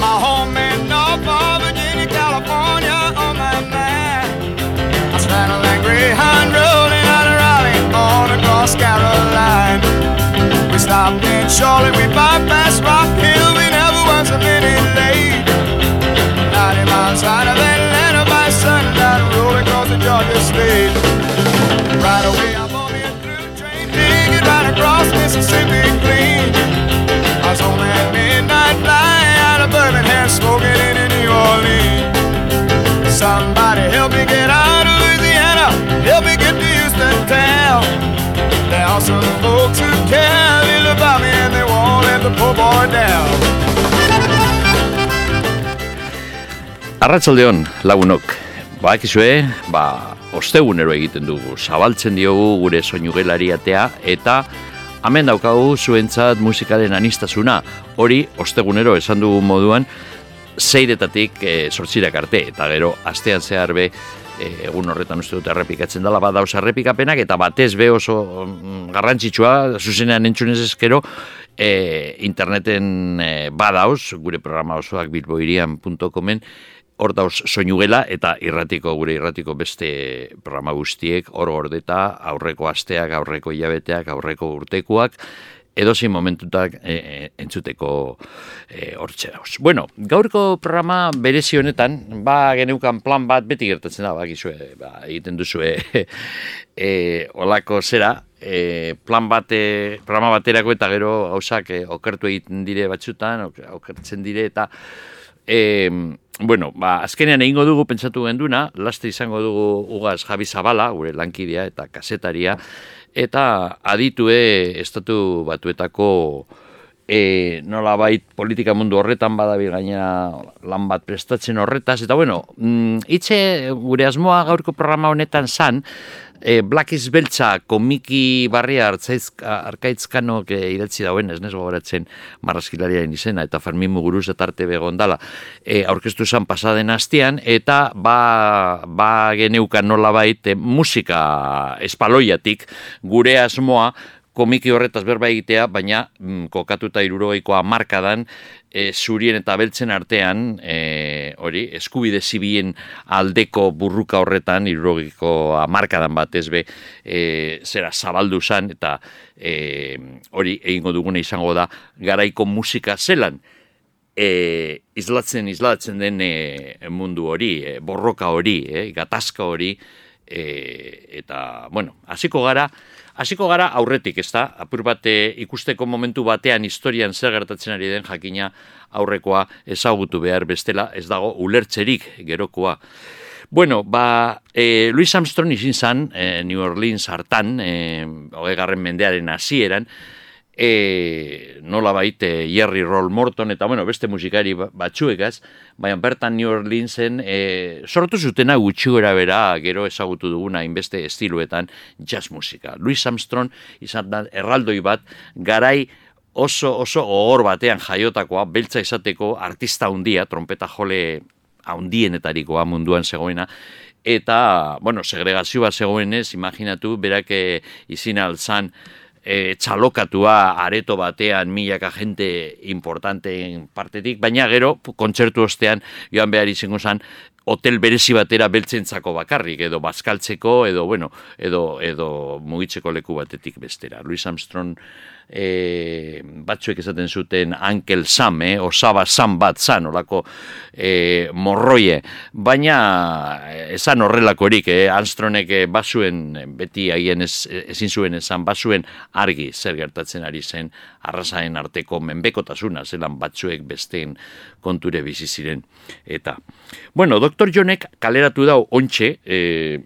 My home in Norfolk, Virginia, California, on my mind. I straddle that Greyhound rolling out of Raleigh on across Caroline. We stopped in Charlotte, we bypassed Rock Hill, we never once a minute late. 90 miles out of Atlanta by sundown, rolling across the Georgia state. Right away, I'm on a through train, digging right across Mississippi Somebody help me get out of Louisiana, help me get to Houston town. There are some folks who care little about me and they won't let the poor boy down. Arratsaldeon lagunok. Badakizue, ba, ostegunero egiten dugu. Zabaltzen diogu gure soinugelari atea eta hemen daukagu zuentzat musikaren anistasuna. Hori ostegunero esan dugu moduan zeiretatik e, sortzirak arte. Eta gero astean zehar be e, egun horretan uste dut errepikatzen dela badauz errepikapenak eta batez be oso mm, garrantzitsua zuzenean entzunez ezkero e, interneten e, badauz gure programa osoak bilboirian.comen hor dauz soinugela eta irratiko gure irratiko beste programa guztiek hor gordeta aurreko asteak, aurreko hilabeteak, aurreko urtekoak edozein momentutak e, e, entzuteko e, hortxe dauz. Bueno, gaurko programa berezi honetan, ba geneukan plan bat beti gertatzen da, ba, gizue, ba, egiten duzue e, olako zera, e, plan bate, programa baterako eta gero hausak e, okertu egiten dire batzutan, okertzen dire eta e, bueno, ba, azkenean egingo dugu pentsatu genduna, laste izango dugu ugaz Javi Zabala, gure lankidea eta kasetaria, eta aditue estatu batuetako e, nola bait politika mundu horretan badabil gaina lan bat prestatzen horretaz, eta bueno, mm, itxe gure asmoa gaurko programa honetan zan, e, Black is Beltza komiki barria arkaitzkano e, idatzi dauen, ez nezo gogoratzen marrazkilariaren izena, eta Fermin Muguruz eta arte begondala, e, aurkeztu zan pasaden hastian, eta ba, ba geneukan nola bait, e, musika espaloiatik gure asmoa, komiki horretaz berba egitea, baina mm, kokatuta irurogeikoa markadan, e, zurien eta beltzen artean, e, hori, eskubide zibien aldeko burruka horretan, irurogeikoa markadan bat ez be, e, zera zabaldu zan, eta e, hori egingo dugune izango da, garaiko musika zelan, e, izlatzen, izlatzen den e, mundu hori, e, borroka hori, e, gatazka hori, e, eta, bueno, hasiko gara, Hasiko gara aurretik, ez da, apur bate ikusteko momentu batean historian zer gertatzen ari den jakina aurrekoa ezagutu behar bestela, ez dago ulertzerik gerokoa. Bueno, ba, e, Louis Armstrong izin zan, e, New Orleans hartan, e, hogegarren mendearen hasieran, e, nola baite Jerry Roll Morton eta bueno, beste musikari ba, batzuegaz, baina bertan New Orleansen e, sortu zutena gutxi gora bera gero ezagutu duguna inbeste estiluetan jazz musika. Louis Armstrong izan da erraldoi bat garai oso oso ohor batean jaiotakoa, beltza izateko artista handia, trompeta jole handienetarikoa munduan zegoena, eta, bueno, segregazio bat zegoenez, imaginatu, berak eh, izin alzan, e, txalokatua areto batean milaka gente importanteen partetik, baina gero kontzertu ostean joan behar izango zen hotel berezi batera beltzentzako bakarrik edo bazkaltzeko edo bueno edo edo mugitzeko leku batetik bestera. Louis Armstrong e, batzuek esaten zuten Uncle Sam, eh, osaba Sam bat zan, olako e, morroie, baina esan horrelakorik, eh, Armstrongek eh, basuen, beti haien ez, ezin zuen esan, basuen argi zer gertatzen ari zen arrasaen arteko menbekotasuna, zelan batzuek besteen konture bizi ziren. Eta, bueno, Dr. Jonek kaleratu dau ontxe, e,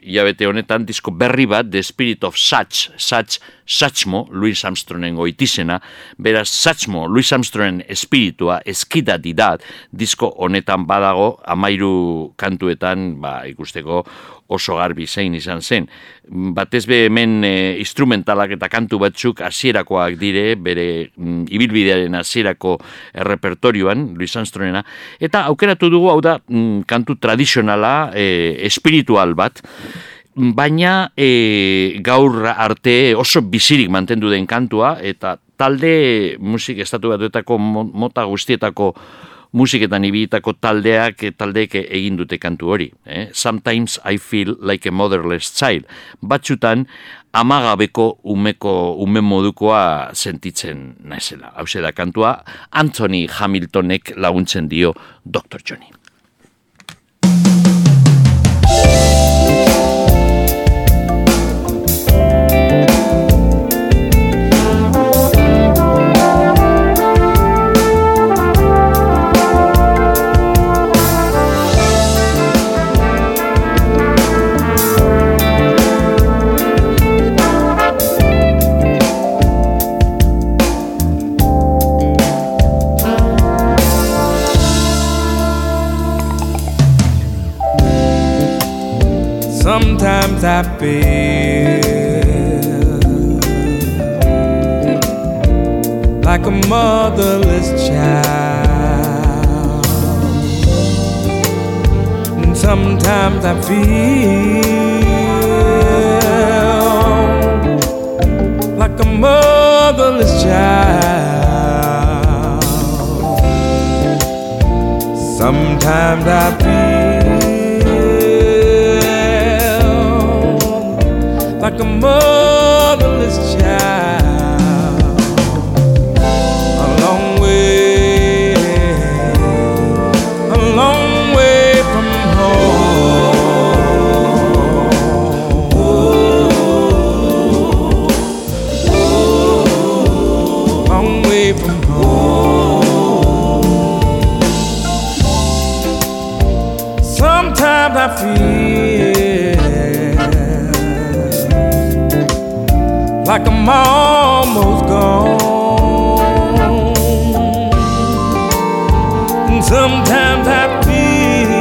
ilabete honetan, disko berri bat, The Spirit of Such, Such, Suchmo, Louis Armstrongen goitizena, beraz, Suchmo, Louis Armstrongen espiritua, eskidati da, disko honetan badago, amairu kantuetan, ba, ikusteko, oso garbi zein izan zen. Batez be hemen e, instrumentalak eta kantu batzuk hasierakoak dire, bere mm, ibilbidearen hasierako errepertorioan, Luis Armstronena, eta aukeratu dugu hau da mm, kantu tradizionala, e, espiritual bat, baina e, gaur arte oso bizirik mantendu den kantua, eta talde musik estatu batuetako mota guztietako musiketan ibilitako taldeak taldeek egin dute kantu hori. Eh? Sometimes I feel like a motherless child. Batxutan, amagabeko umeko ume modukoa sentitzen naizela. Hau da kantua, Anthony Hamiltonek laguntzen dio Dr. Johnny. Feel like a motherless child, and sometimes I feel like a motherless child. Sometimes I feel. Like a motherless like I'm almost gone. And sometimes I feel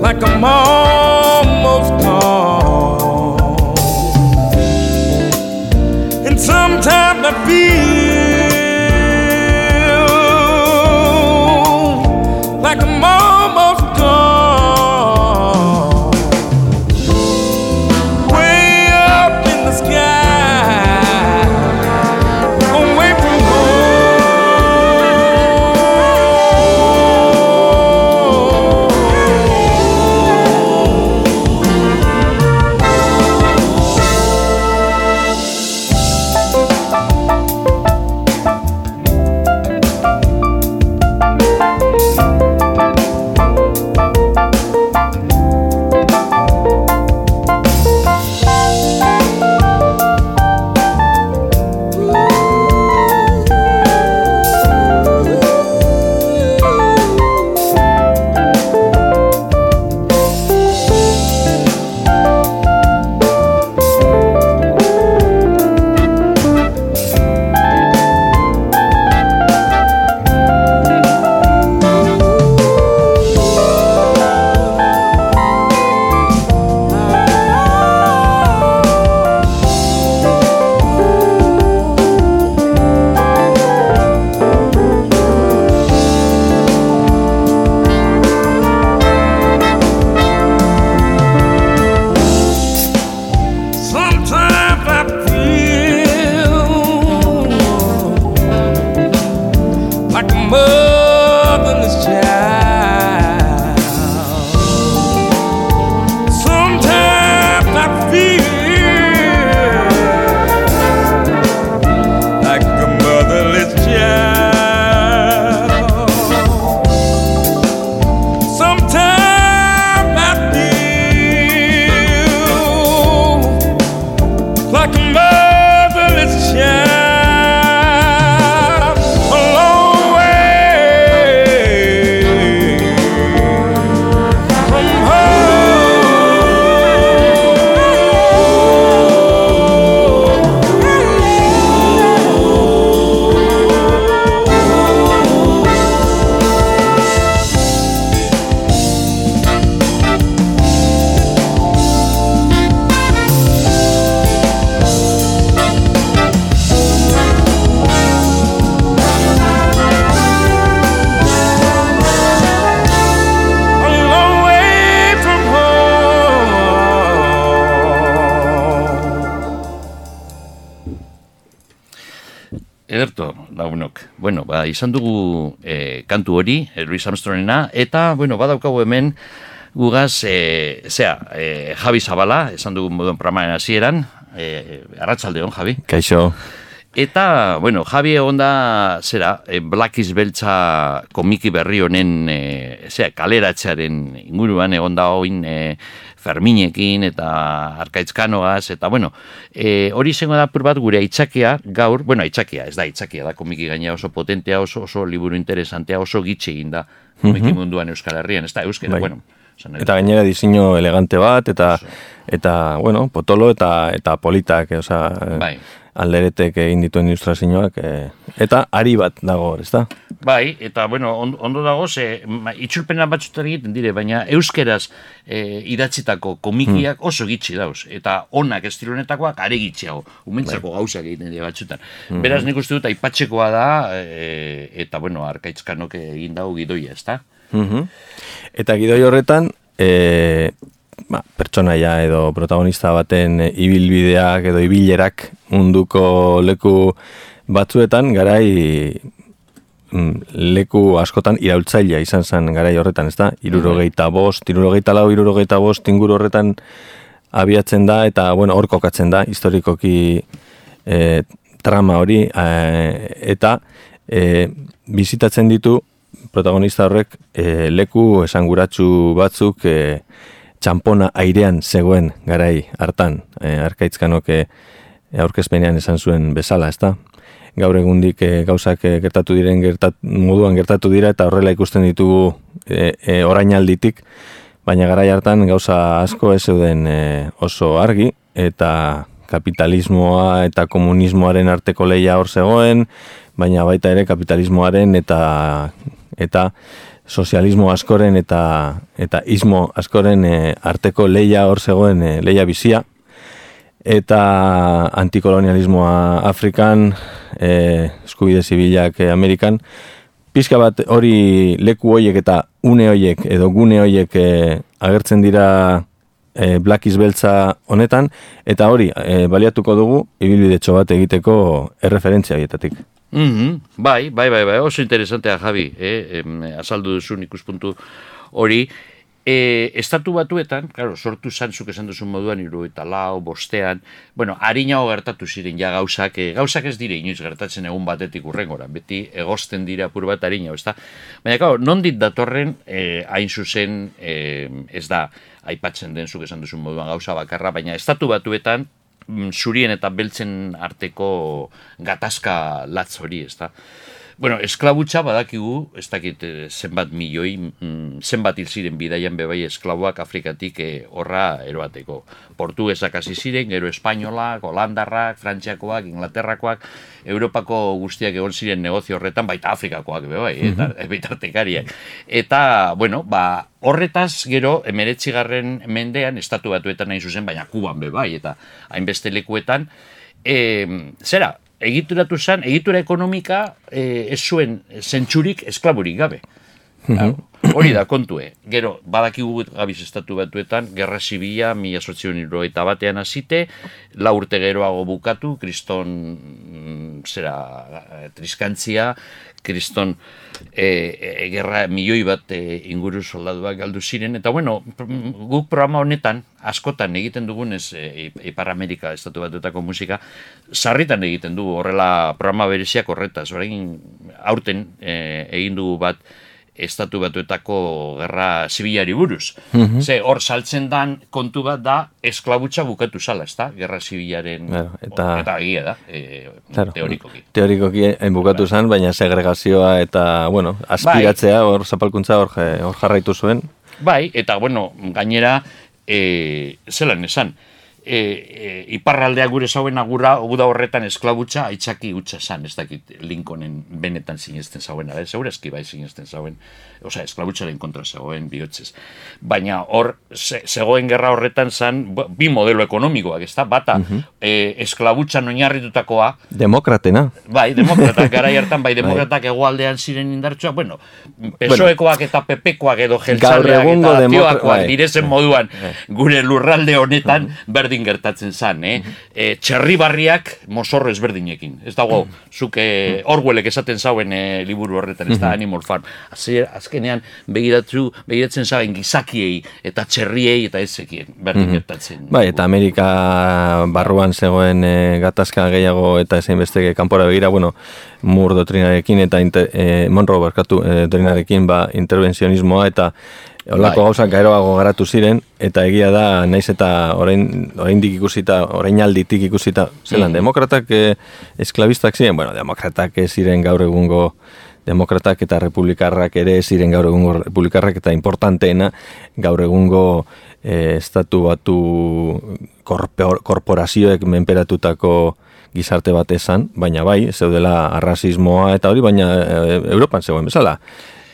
like I'm almost izan dugu e, kantu hori, e, Luis Armstrongena, eta, bueno, badaukagu hemen, gugaz, e, zera, e, Javi Zabala, esan dugu moduen programaren hasieran, e, arratsalde hon, Javi. Kaixo. Eta, bueno, Javi egon da, zera, e, Black is Beltza komiki berri honen, e, zera, kaleratzearen inguruan egon da hoin e, Ferminekin eta Arkaitzkanoaz, eta, bueno, e, hori zengo da pur bat gure aitzakia gaur, bueno, aitzakia, ez da aitzakia, da komiki gaina oso potentea, oso, oso liburu interesantea, oso gitxe egin da komiki munduan Euskal Herrian, ez da, Euskara, Bai. bueno, nahi Eta gainera diseño elegante bat, eta, eta bueno, potolo eta eta politak, osea, eh, Bai. Alderetek egin dituen ilustrazioak, eh, eta ari bat dago, ezta? Bai, eta bueno, ondo, ondo dago, ze, ma, itxulpena batzutan egiten dire, baina euskeraz e, idatzitako komikiak oso gitxi dauz, eta onak estironetakoak are gitxiago, umentzako gauzak egiten dira batzutan. Beraz, nik uste dut, aipatzekoa da, e, eta bueno, arkaitzkanok egin dago gidoia, ezta? Mhm. Eta gidoi horretan, e, ba, pertsonaia edo protagonista baten ibilbideak edo ibilerak munduko leku batzuetan garai mm, leku askotan iraultzailea izan zen garai horretan, ezta? Irurogeita bost, irurogeita lau, irurogeita bost inguru horretan abiatzen da eta, bueno, hor kokatzen da, historikoki e, trama hori, e, eta e, bizitatzen ditu protagonista horrek e, leku esanguratsu batzuk e, txampona airean zegoen garai hartan, e, arkaitzkanok e, aurkezpenean esan zuen bezala, ezta? Gaur egundik e, gauzak e, gertatu diren gertat, moduan gertatu dira eta horrela ikusten ditugu e, e, orainalditik, baina garai hartan gauza asko ez zeuden e, oso argi eta kapitalismoa eta komunismoaren arteko leia hor zegoen, baina baita ere kapitalismoaren eta eta sozialismo askoren eta eta ismo askoren e, arteko leia hor zegoen e, leia bizia. Eta antikolonialismoa Afrikan, e, eskubide zibilak e, Amerikan, pizka bat hori leku hoiek eta une hoiek edo gune hoiek e, agertzen dira e, Black is Beltza honetan, eta hori e, baliatuko dugu ibilbidetxo bat egiteko erreferentzia bietatik. Mhm, Bai, bai, bai, bai, oso interesantea, Javi, eh? em, azaldu duzun ikuspuntu hori. E, estatu batuetan, claro, sortu zantzuk esan duzun moduan, iru eta lau, bostean, bueno, harinago gertatu ziren ja gauzak, e, gauzak ez dire inoiz gertatzen egun batetik urrengora, beti egosten dira apur bat harina, ez da? Baina, claro, nondit datorren, e, hain zuzen, e, ez da, aipatzen den zuk esan duzun moduan gauza bakarra, baina estatu batuetan, mm, zurien eta beltzen arteko gatazka latz hori, ez da? Bueno, esklabutza badakigu, ez dakit eh, zenbat milioi, mm, zenbat hil ziren bidaian bebai esklaboak Afrikatik eh, horra eroateko. Portugesak hasi ziren, gero espainolak, holandarrak, frantziakoak, inglaterrakoak, Europako guztiak egon ziren negozio horretan, baita Afrikakoak bebai, eta bitartekariak. Eta, bueno, ba, horretaz gero, emeretzigarren mendean, estatu batuetan nahi zuzen, baina Kuban bebai, eta hainbeste lekuetan, e, zera, egituratu zen, egitura ekonomika e, ez zuen zentsurik esklaburik gabe. Claro, Hori da kontue. Gero, badakigu gabiz estatu batuetan, gerra zibila, mila sortzion eta batean hasite, la urte geroago bukatu, kriston, mm, zera, eh, triskantzia, kriston e, e, gerra milioi bat e, inguru soldaduak galdu ziren, eta bueno, guk programa honetan, askotan egiten dugunez, e, Ipar Amerika estatu batuetako musika, sarritan egiten dugu horrela programa bereziak horretaz, orain aurten e, egin dugu bat estatu batuetako gerra zibilari buruz. Ze hor saltzen dan kontu bat da esklabutza bukatu zala, ezta? Gerra zibilaren Claro, eta- eta egia da, e, Claro, teorikoki. Teorikoki hain bukatu zen, baina segregazioa eta, bueno, aspiratzea, hor zapalkuntza hor, hor jarraitu zuen. Bai, eta bueno, gainera, e, zelan esan, e, e, iparraldea gure zauen agura, guda horretan esklabutza aitzaki utza san, ez dakit Lincolnen benetan sinesten zauen, ara, segurazki bai sinesten zauen, osea, esklabutzaren kontra zegoen bihotzez. Baina hor, ze, zegoen gerra horretan zan, bi modelo ekonomikoak, ez da, bata, e, esklabutzan oinarritutakoa, Demokratena. Bai, demokratak gara hartan, bai, demokratak hegoaldean ziren indartsua, bueno, PSOEkoak eta PPkoak edo jeltzaleak eta demokra- tioakoak bai. direzen moduan gure lurralde honetan berdin berdin gertatzen zan, eh? E, txerri barriak mozorro ezberdinekin. Ez dago, zuk e, Orwellek esaten zauen e, liburu horretan, ez da Animal Farm. Azer, azkenean begiratzu, begiratzen zauen gizakiei eta txerriei eta ezekien berdin gertatzen. Bai, eta Amerika barruan zegoen e, gatazka gehiago eta ezein beste kanpora begira, bueno, Mur dotrinarekin eta inter, e, Monroe barkatu e, dotrinarekin ba, intervenzionismoa eta Olako Bai. gauzak geroago garatu ziren, eta egia da, naiz eta orain, oraindik ikusita, orain alditik ikusita, zelan, Mhm. demokratak eh, esklabistak ziren, bueno, demokratak ez ziren gaur egungo demokratak eta republikarrak ere ziren gaur egungo republikarrak eta importanteena gaur egungo eh, estatu batu korpor, korporazioek menperatutako gizarte bat esan, baina bai, zeudela arrasismoa eta hori, baina eh, Europan zegoen bezala.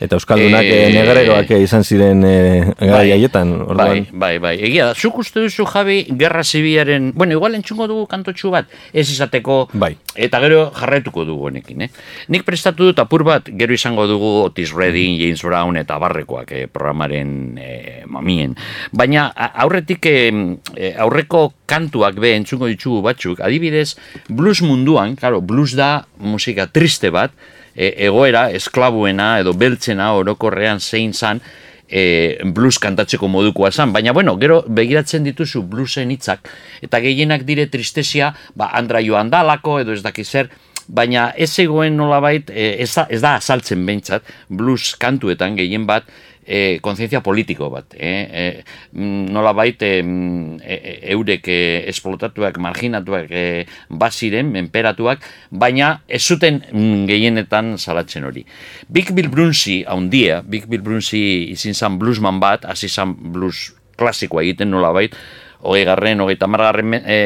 Eta Euskaldunak Eh, eh, negreroak izan ziren eh, gai Bai, haietan, orduan. Bai, bai, bai. Egia da, zuk uste duzu Javi, gerra zibiaren, bueno, igual entzungo dugu kantotxu bat, ez izateko, Bai. eta gero jarraituko dugu honekin, eh? Nik prestatu dut apur bat, gero izango dugu Otis Redding, James Brown eta barrekoak eh, programaren eh, mamien. Baina aurretik eh, eh, aurreko kantuak be entzungo ditugu batzuk, adibidez, blues munduan, claro, blues da musika triste bat, e, egoera esklabuena edo beltzena orokorrean zein zan e, blues kantatzeko modukoa zan. Baina, bueno, gero begiratzen dituzu bluesen hitzak eta gehienak dire tristesia, ba, Andra Joan Dalako edo ez dakiz zer, baina ez egoen nolabait, e, ez, da, ez da azaltzen behintzat, blues kantuetan gehien bat, e, kontzientzia politiko bat. E, e, mm, nolabait e, mm, e, e, eurek e, esplotatuak, marginatuak e, baziren, menperatuak, baina ez zuten mm, gehienetan salatzen hori. Big Bill Brunsey, haundia, Big Bill Brunsey izin zan bluesman bat, hasi zan blues klasikoa egiten nolabait, hogei garren, hogei tamargarren e,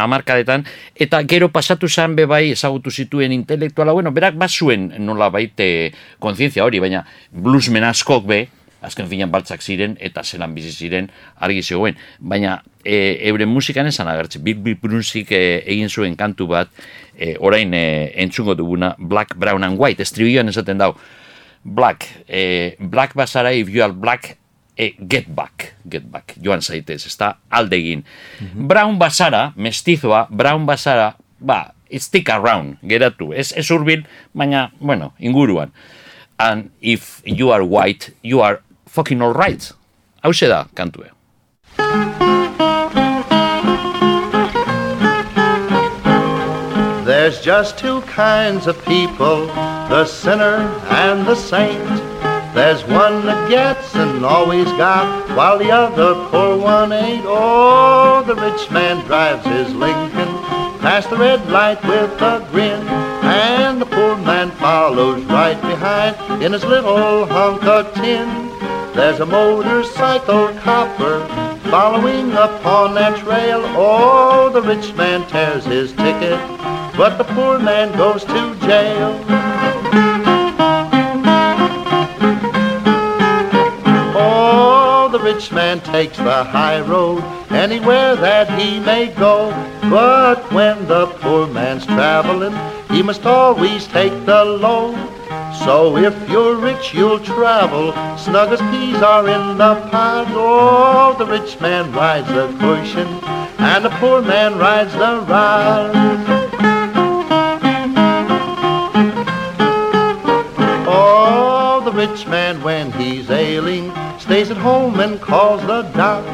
amarkadetan, eta gero pasatu zen be bai ezagutu zituen intelektuala, bueno, berak bazuen nola baite kontzientzia hori, baina bluesmen askok be, azken finan baltzak ziren eta zelan bizi ziren argi zegoen. Baina e, euren musikan esan agertzen, Big Bill Brunsik e, egin zuen kantu bat, e, orain e, entzungo duguna, Black, Brown and White, estribilloan esaten dau, Black, e, Black bazara, if you are black, e, get back, get back, joan zaitez, ez da aldegin. Brown bazara, mestizoa, Brown bazara, ba, stick around, geratu, ez, ez urbil, baina, bueno, inguruan. And if you are white, you are fucking all right. Hau da, kantue. There's just two kinds of people, the sinner and the saint. There's one that gets and always got, while the other poor one ain't. Oh, the rich man drives his Lincoln past the red light with a grin, and the poor man follows right behind in his little hunk of tin. There's a motorcycle copper following upon that trail. Oh, the rich man tears his ticket, but the poor man goes to jail. Oh, the rich man takes the high road anywhere that he may go. But when the poor man's traveling, he must always take the low. So if you're rich, you'll travel. Snug as peas are in the pod. Oh, the rich man rides the cushion, and the poor man rides the ride. Oh, the rich man when he's ailing stays at home and calls the doc.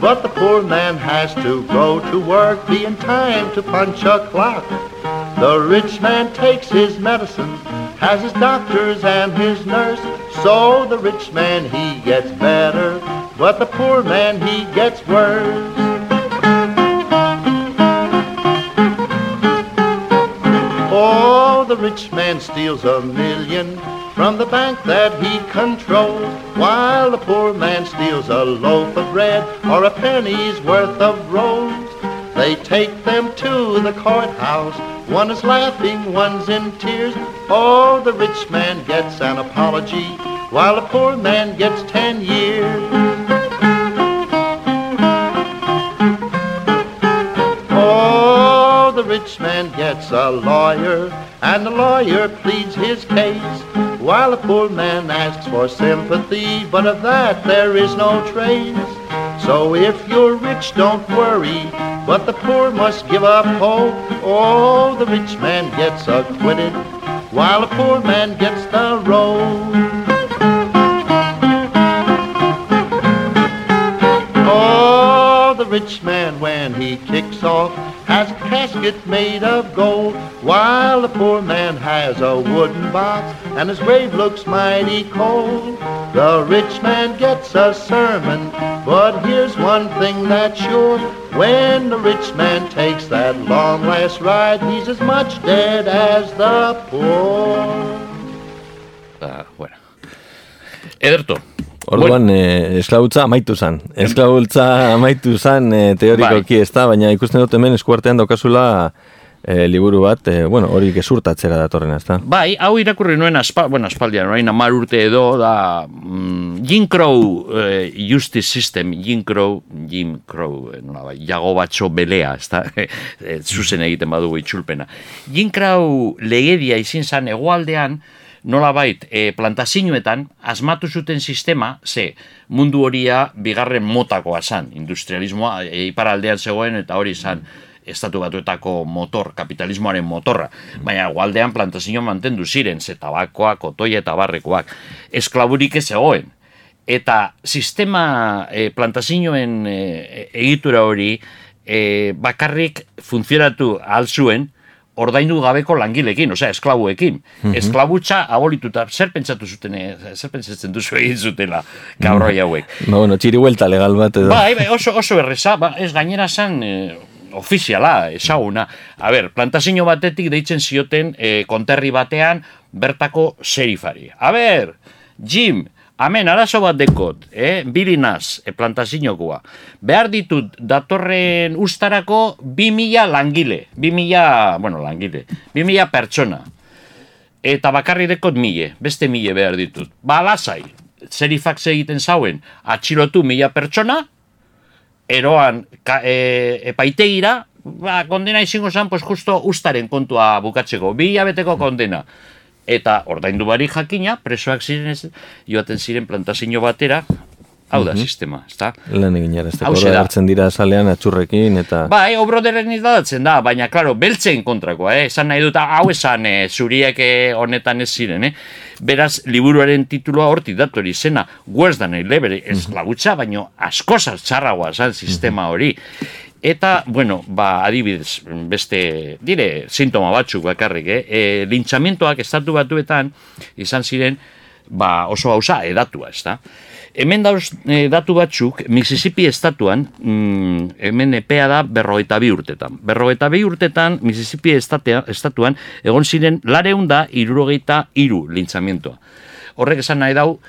But the poor man has to go to work, be in time to punch a clock. The rich man takes his medicine, has his doctors and his nurse. So the rich man he gets better, but the poor man he gets worse. Oh, the rich man steals a million from the bank that he controls, while the poor man steals a loaf of bread or a penny's worth of rolls. They take them to the courthouse. One is laughing, one's in tears. Oh, the rich man gets an apology, while the poor man gets ten years. Oh, the rich man gets a lawyer, and the lawyer pleads his case, while the poor man asks for sympathy, but of that there is no trace. So if you're rich, don't worry, but the poor must give up hope. Oh, the rich man gets acquitted, while the poor man gets the road. Oh, the rich man, when he kicks off, has a casket made of gold, while the poor man has a wooden box, and his grave looks mighty cold. The rich man gets a sermon, but here's one thing that's sure. When the rich man takes that long last ride, he's as much dead as the poor. Ba, bueno. Ederto. Orduan, eh, esklabutza amaitu zan. Esklabutza amaitu zan eh, teorikoki Bai. ez da, baina ikusten dut hemen eskuartean daukazula eh, liburu bat, eh, bueno, hori gezurtatzera datorrena, ez da? Bai, hau irakurri nuen aspa, bueno, aspaldian, orain amar urte edo, da mm, Jim Crow eh, Justice System, Jim Crow, Jim Crow, nola bai, jago batxo belea, ez da, zuzen egiten badugu itxulpena. Jim Crow legedia izin zan egualdean, nola bait, e, plantazioetan, asmatu zuten sistema, ze, mundu horia bigarren motakoa zan, industrialismoa, e, iparaldean zegoen, eta hori zan, estatu batuetako motor, kapitalismoaren motorra. Baina gualdean plantazio mantendu ziren, ze tabakoak, otoi eta barrekoak. Esklaburik ez zegoen. Eta sistema e, plantazioen e, egitura hori e, bakarrik funtzionatu ahal zuen, ordaindu gabeko langilekin, osea, esklabuekin. Esklabutza abolituta, zer pentsatu zuten, eh, zer pentsatzen duzu egin zutela, kabroi hauek. Ba, bueno, txiri huelta legal bat edo. Bai, bai, oso, oso erreza, ba, ez gainera zan eh, ofiziala, ezaguna. A ber, plantazio batetik deitzen zioten eh, konterri batean bertako serifari. A ber, Jim, Hemen, arazo bat dekot, eh? bilinaz, e, plantaziokoa. Behar ditut datorren ustarako 2000 langile. 2000, bueno, langile. 2000 pertsona. Eta bakarri dekot mile, beste mile behar ditut. Ba, lasai, serifak egiten zauen, atxilotu mila pertsona, eroan ka, e, epaitegira, ba, kondena izango zen, pues justo ustaren kontua bukatzeko, bi hilabeteko kondena. Eta ordaindu bari jakina, presoak ziren ez, joaten ziren plantazio batera, hau da sistema, ezta? Lan egin hartzen dira salean atxurrekin, eta... Bai, obroderen izdatzen da, baina, klaro, beltzen kontrakoa, eh? Esan nahi dut, hau esan, eh, zuriek eh, honetan ez ziren, eh? Beraz, liburuaren titulua hortik datori zena, than a lever, ez lagutza, baino asko txarragoa zan sistema hori. Eta, bueno, ba, adibidez, beste, dire, sintoma batzuk bakarrik, eh? E, lintxamentoak estatu batuetan izan ziren, ba, oso hauza edatua, ez da? Hemen dauz e, datu batzuk, Mississippi estatuan, mm, hemen epea da berrogeita bi urtetan. Berrogeita bi urtetan, Mississippi estatea, estatuan, egon ziren lareun da irurogeita iru lintzamientoa. Horrek esan nahi dau,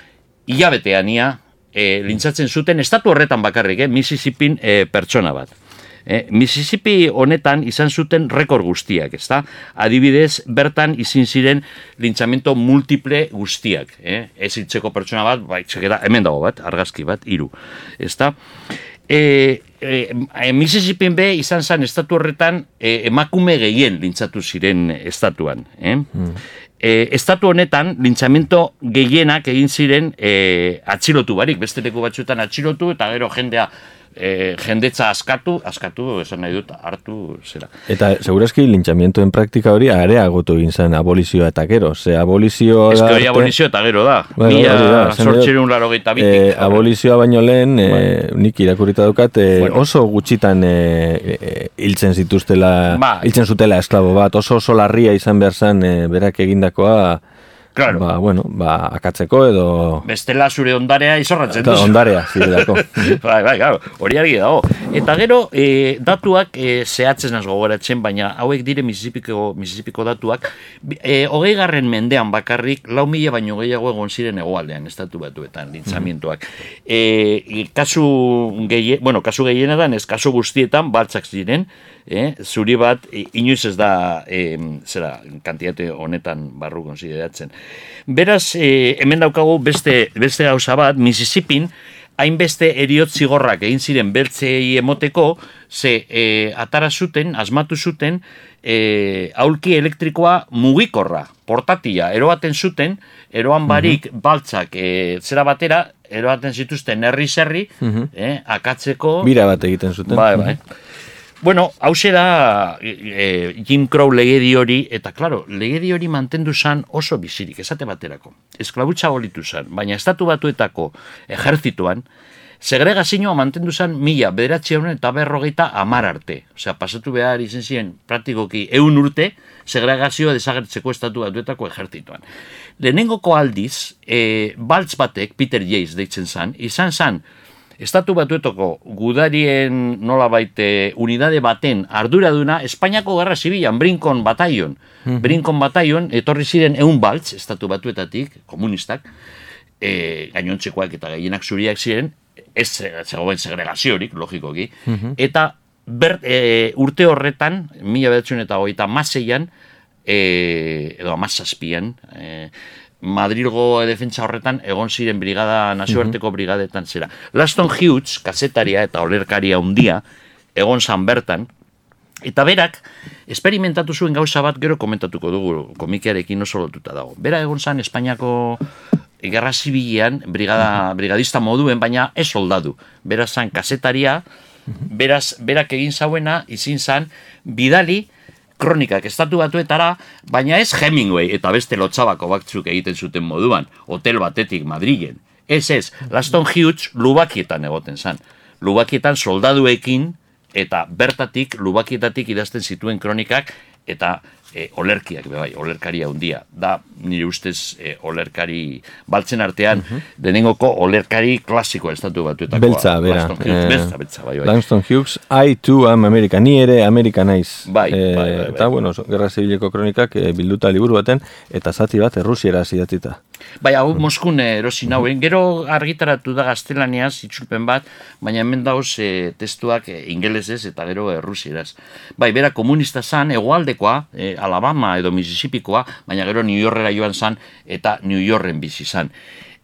hilabetean ia, e, lintzatzen zuten estatu horretan bakarrik, eh, Mississippin e, pertsona bat. Eh, Mississippi honetan izan zuten rekord guztiak, ezta? Adibidez, bertan izin ziren lintxamento multiple guztiak, eh? Ez hitzeko pertsona bat, bai, txekera, hemen dago bat, argazki bat, hiru, ezta? E, e, e, Mississippi be izan zen estatu horretan e, emakume gehien lintzatu ziren estatuan, eh? E, estatu honetan, lintxamento gehienak egin ziren e, atxilotu barik, beste leku batzuetan atxilotu, eta gero jendea e, jendetza askatu, askatu, esan nahi dut, hartu, zera. Eta segurazki lintxamientoen praktika hori areagotu egin zen abolizioa eta gero. Ze abolizioa Ez da que hori arte- abolizio eta gero da. Bueno, da, Mila sortxerun laro eh, bitik. abolizioa baino lehen, eh, nik irakurrita daukat, eh, Bueno. oso gutxitan hiltzen zituztela, Bai. hiltzen zutela esklabo bat, oso oso larria izan behar zen berak egindakoa, Claro. ba, bueno, ba, akatzeko edo Bestela zure ondarea izorratzen duzu. ondarea zirelako. bai, bai, claro, hori argi dago. Eta gero, e, datuak e, zehatzen az gogoratzen, baina hauek dire Mississippiko, Mississippiko datuak, e, hogei garren mendean bakarrik, lau mila baino gehiago egon ziren hegoaldean, estatu batuetan, lintzamientoak. E, kasu gehien, bueno, kasu gehienetan, ez kasu guztietan, baltzak ziren, eh? zuri bat, inoiz ez da, e, zera, kantitate honetan barru konsideratzen. Beraz, e, hemen daukagu beste, beste gauza bat, Mississippin, hainbeste eriot zigorrak egin ziren beltzei emoteko, ze e, atara zuten, asmatu zuten, e, aulki elektrikoa mugikorra, portatia, eroaten zuten, eroan barik baltzak e, zera batera, eroaten zituzten herri zerri, eh, akatzeko... Bira bat egiten zuten. Bai, bai. Bueno, hause da e, Jim Crow legedi hori, eta klaro, legedi hori mantendu zan oso bizirik, esate baterako. Esklabutza bolitu zan, baina estatu batuetako ejertzituan, segregazioa mantendu zan mila, bederatzi honen eta berrogeita amar arte. Osea, pasatu behar izen ziren praktikoki eun urte, segregazioa desagertzeko estatu batuetako ejertzituan. Lehenengoko aldiz, e, baltz batek, Peter Jace deitzen zan, izan zan, Estatu batuetoko gudarien nola baite unidade baten arduraduna Espainiako Gerra Zibilan, Brinkon Bataion. Brinkon Bataion, etorri ziren eun baltz, estatu batuetatik, komunistak, e, gainontzekoak eta gehienak zuriak ziren, ez zegoen segregaziorik, logikoki, eta ber, e, urte horretan, mila behatzen eta hogeita maseian, e, edo amazazpian, e, Madrilgo defentsa horretan egon ziren brigada nazioarteko brigadetan zera. Laston Hughes, kazetaria eta olerkaria handia egon zan bertan, eta berak, esperimentatu zuen gauza bat gero komentatuko dugu komikearekin oso lotuta dago. Bera egon zan Espainiako gerra zibilean, brigada, brigadista moduen, baina ez soldadu. Bera zan kazetaria, beraz, berak egin zauena, izin zan, bidali, kronikak estatu batuetara, baina ez Hemingway eta beste lotxabako batzuk egiten zuten moduan, hotel batetik Madrilen. Ez ez, Laston Hughes lubakietan egoten zan. Lubakietan soldaduekin eta bertatik lubakietatik idazten zituen kronikak eta e, olerkiak, bai, olerkaria handia. Da, nire ustez, e, olerkari baltzen artean, denengoko olerkari klasikoa estatu batuetako. Beltza, bera. Hughes, Eh, beltza, beltza, bai, bai. Langston Hughes, I too am America, ni ere Amerika naiz. Bai, Eh, bai, bai, bai. Eta, bueno, Gerra Zibileko kronikak bilduta liburu baten, eta zati bat errusiera idatzita. Bai, hau Moskun eh, erosi nauen. Gero argitaratu da gaztelaniaz, itzulpen bat, baina hemen dauz e, testuak e, ingelesez eta gero errusieraz. Bai, bera komunista zan, egoaldekoa, e, Alabama edo Mississippikoa, baina gero New Yorkera joan zan eta New Yorken bizi zan.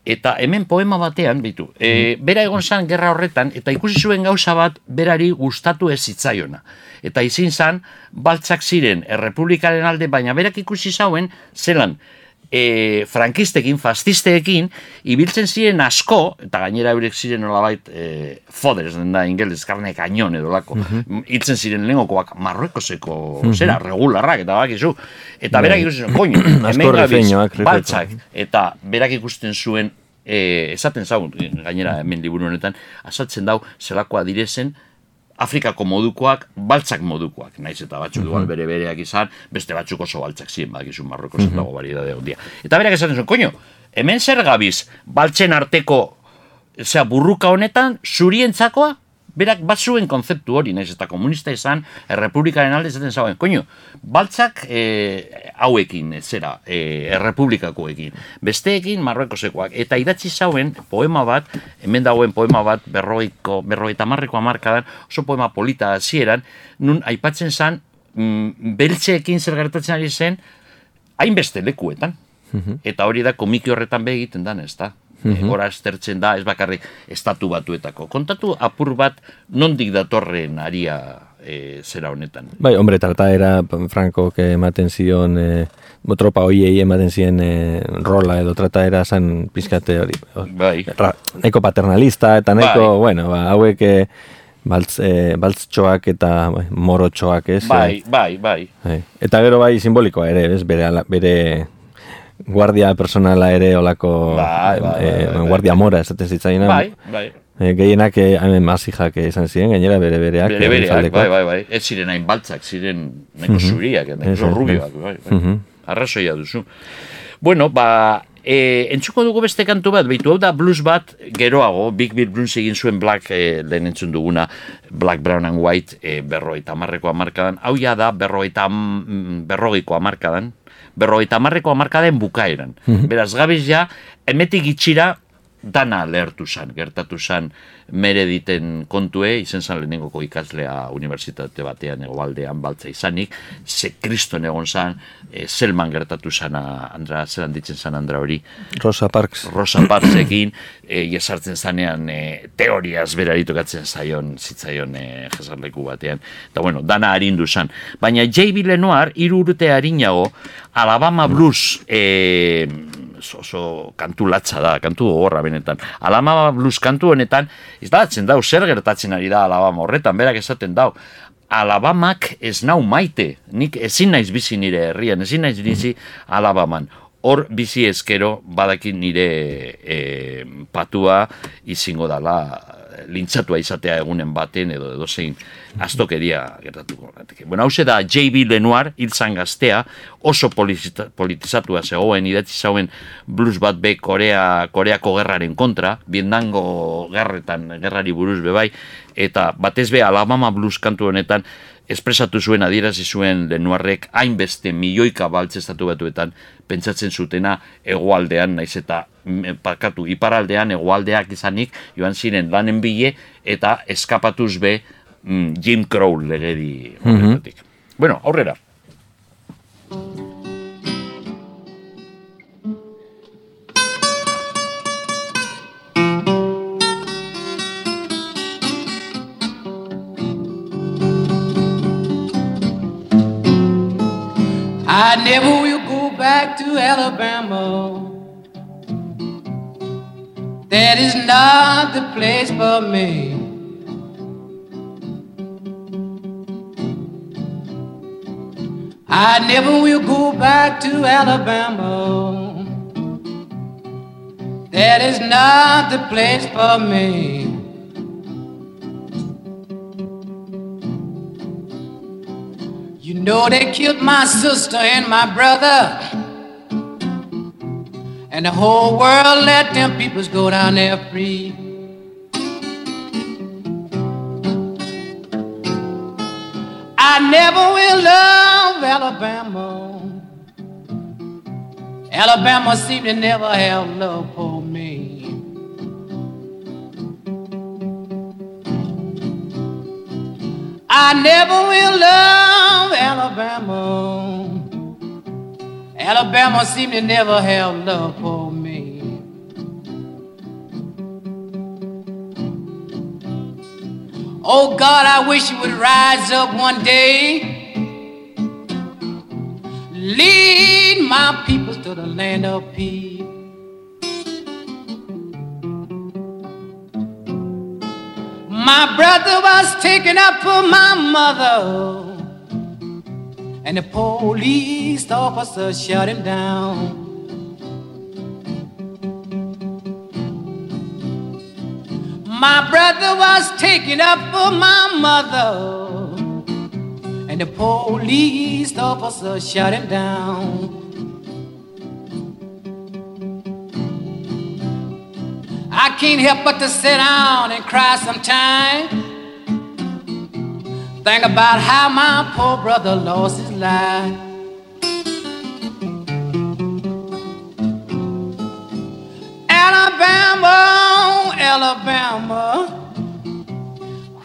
Eta hemen poema batean, bitu, e, bera egon zan gerra horretan, eta ikusi zuen gauza bat berari gustatu ez zitzaiona. Eta izin zan, baltzak ziren errepublikaren alde, baina berak ikusi zauen, zelan, e, frankistekin, fastisteekin, ibiltzen ziren asko, eta gainera eurek ziren nolabait e, foders, den da ingeles, karne kañon edo lako, hiltzen ziren lehengokoak marruekoseko, zera, regularrak, eta bakizu. Eta berak ikusten zuen, koño, hemen gabiz, baltzak, eta berak ikusten zuen, e, esaten zaun, gainera hemen liburu honetan, azaltzen dau, zelakoa direzen, Afrikako modukoak, baltzak modukoak, naiz eta batzuk igual bere bereak izan, beste batzuk oso baltzak ziren, badakizu Marrokos mm dago variedade handia. Eta berak esaten zuen, koño, hemen zer gabiz, baltzen arteko, osea, burruka honetan, zurientzakoa, berak bat zuen konzeptu hori, naiz eta komunista izan, errepublikaren alde esaten zauen, koño, baltzak e, hauekin, zera, e, errepublikakoekin, besteekin marroekosekoak, eta idatzi zauen poema bat, hemen dagoen poema bat, berroiko, berroita marreko amarkadan, oso poema polita hasieran, nun aipatzen zan, mm, beltzeekin zer gertatzen ari zen, hainbeste lekuetan. Eta hori da komiki horretan be egiten dan, ez da? Mm Hora estertzen da, ez bakarrik estatu batuetako. Kontatu apur bat nondik datorren aria e, zera honetan. Bai, hombre, trataera Franco que ematen zion eh, bo, tropa hoiei ematen zien eh, rola edo trataera zan pizkate hori. Bai. Ra, nahiko paternalista eta nahiko, Bai. bueno, ba, hauek eh, baltz, eh, baltztxoak eta bai, morotxoak, ez? Bai, bai, bai. Bai. Eta gero bai simbolikoa ere, ez? Bere, bere guardia personala ere olako Bai, bai, bai, eh, bai, bai. guardia mora esaten zitzaiena. Bai, bai. Eh, gehienak eh, hemen mazijak izan ziren, gainera bere bereak. Bere eh, bereak, bai, bai, bai. Ez ziren hain baltzak, ziren nahiko zuriak, Ez, nahiko rubioak, bai, bai. Mhm. Arrazoia duzu. Bueno, ba, e, entzuko dugu beste kantu bat, behitu hau da blues bat geroago, Big Bill Blues egin zuen Black, e, lehen entzun duguna, Black, Brown and White, e, berrogeita marreko amarkadan, hau ja da berrogeita mm, berrogeiko amarkadan, berrogeita marreko amarkaden bukaeran. Beraz, gabiz ja, emetik itxira, dana lehertu zan, gertatu zan merediten kontue, izen zan lehenengoko ikaslea unibertsitate batean egoaldean baltza izanik, ze kriston egon zan, e, Selman gertatu zana, Andra, zelan ditzen zan Andra hori, Rosa Parks. Rosa Parksekin, e, jesartzen zanean e, teoriaz berari tokatzen zaion, zitzaion e, jesarleku batean. Eta bueno, dana harindu zan. Baina J.B. Lenoir, hiru urte harinago, Alabama Blues, e, oso, kantu latza da, kantu gogorra benetan. Alabama Blues kantu honetan, da dau, zer gertatzen ari da Alabama horretan, berak esaten dau. Alabamak ez nau maite, nik ezin naiz bizi nire herrian, ezin naiz bizi Alabaman. Hor bizi ezkero badakin nire e, patua izingo dala lintzatua izatea egunen baten edo edo zein astokeria gertatuko. Bueno, hau da J.B. Lenoir, hiltzan gaztea, oso politizatu politizatua zegoen, idatzi zauen blues bat be Korea, Koreako gerraren kontra, biendango gerretan, gerrari buruz bebai, eta batez be Alabama blues kantu honetan, espresatu zuen adierazi zuen lenuarrek hainbeste milioika baltzestatu batuetan pentsatzen zutena egoaldean naiz eta mm, pakatu iparaldean egoaldeak izanik joan ziren lanen bile eta eskapatuz be mm, Jim Crow legedi mm Bueno, aurrera. I never will go back to Alabama. That is not the place for me. I never will go back to Alabama. That is not the place for me. Know they killed my sister and my brother. And the whole world let them peoples go down there free. I never will love Alabama. Alabama seemed to never have love for me. I never will love Alabama. Alabama seemed to never have love for me. Oh God, I wish you would rise up one day. Lead my people to the land of peace. My brother was taken up for my mother, and the police officer shut him down. My brother was taken up for my mother, and the police officer shut him down. I can't help but to sit down and cry sometime. Think about how my poor brother lost his life. Alabama, Alabama,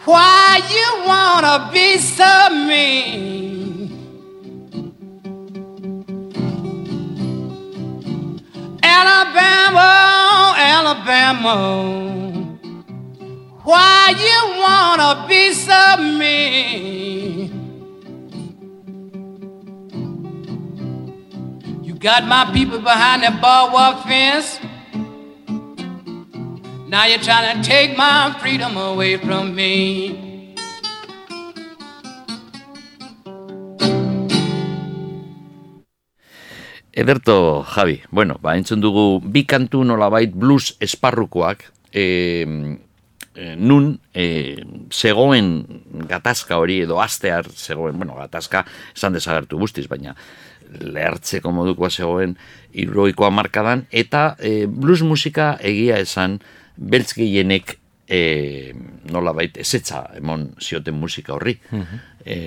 why you wanna be so mean? Alabama, Alabama, why you wanna be so mean? You got my people behind that barbed fence. Now you're trying to take my freedom away from me. Ederto, Javi, bueno, ba, entzun dugu bi kantu nolabait blues esparrukoak, e, e, nun e, zegoen gatazka hori edo astear zegoen, bueno, gatazka esan desagertu guztiz, baina lehartzeko modukoa zegoen irroikoa markadan, eta e, blues musika egia esan beltz gehienek e, nolabait ezetza emon zioten musika horri. e,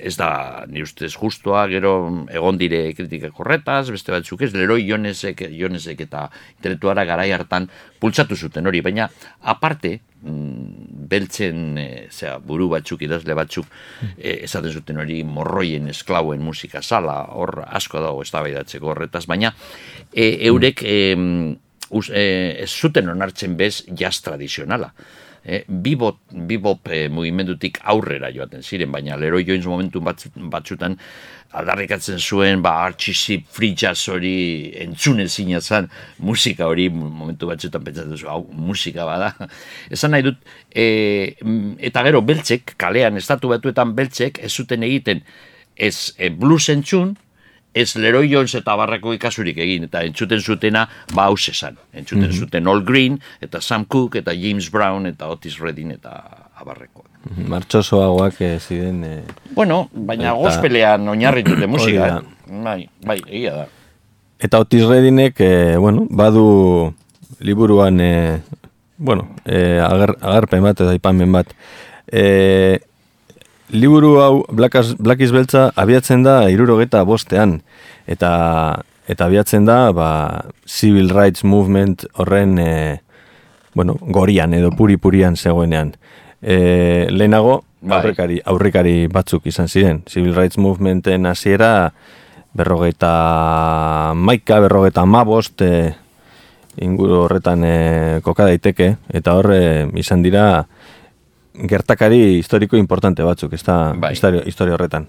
ez da, ni ustez justoa, gero egon dire kritika korretaz, beste batzuk ez, leroi jonesek, jonesek eta intelektuara garai hartan pultsatu zuten hori, baina aparte, mm, beltzen e, zera, buru batzuk, idazle batzuk, e, esaten zuten hori morroien esklauen musika sala, hor asko dago ez horretaz, baina e, eurek e, us, e, ez zuten onartzen bez jazz tradizionala. E, bibop, bibop e, mugimendutik aurrera joaten ziren, baina Leroy Jones momentu batz, batzutan aldarrikatzen zuen, ba, artxisi fritxaz hori entzune zina zen, musika hori momentu batzutan pentsatzen zuen, hau, musika bada. Esan nahi dut, e, eta gero beltzek, kalean, estatu batuetan beltzek, ez zuten egiten, ez e, blues entzun, ez Leroy Jones eta barrako ikasurik egin, eta entzuten zutena, ba, hau esan. Entzuten Mhm. zuten All Green, eta Sam Cooke, eta James Brown, eta Otis Redding, eta abarreko. Martxosoagoak eh, ziren... Eh, Bueno, baina Eta- gospelean oinarritute musika. Bai, bai, egia da. Eta Otis Redinek, eh, bueno, badu liburuan, eh, bueno, eh, agar, agarpen bat eta aipamen bat. Eh, liburu hau, Black is Beltza, abiatzen da irurogeta bostean. Eta, eta abiatzen da, ba, Civil Rights Movement horren, eh, bueno, gorian edo puri-purian zegoenean. Eh, lehenago, Bai. aurrekari, aurrekari batzuk izan ziren. Civil Rights Movementen hasiera berrogeita maika, berrogeita mabost e, inguru horretan e, koka daiteke, eta hor e, izan dira gertakari historiko importante batzuk, ez da Bai. historia, historia horretan.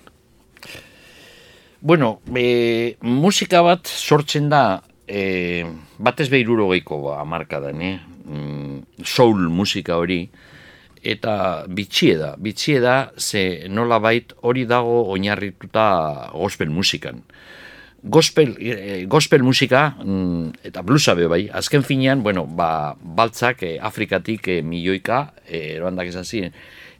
Bueno, e, musika bat sortzen da, e, batez behiruro geiko ba, amarkadan, eh? Mm, soul musika hori, eta bitxie da, bitxie da, ze nola bait hori dago oinarrituta gospel musikan. Gospel, eh, gospel musika, mm, eta bluesa be bai, azken finean, bueno, ba, baltzak eh, Afrikatik eh, milioika, eh, eroandak izan ziren,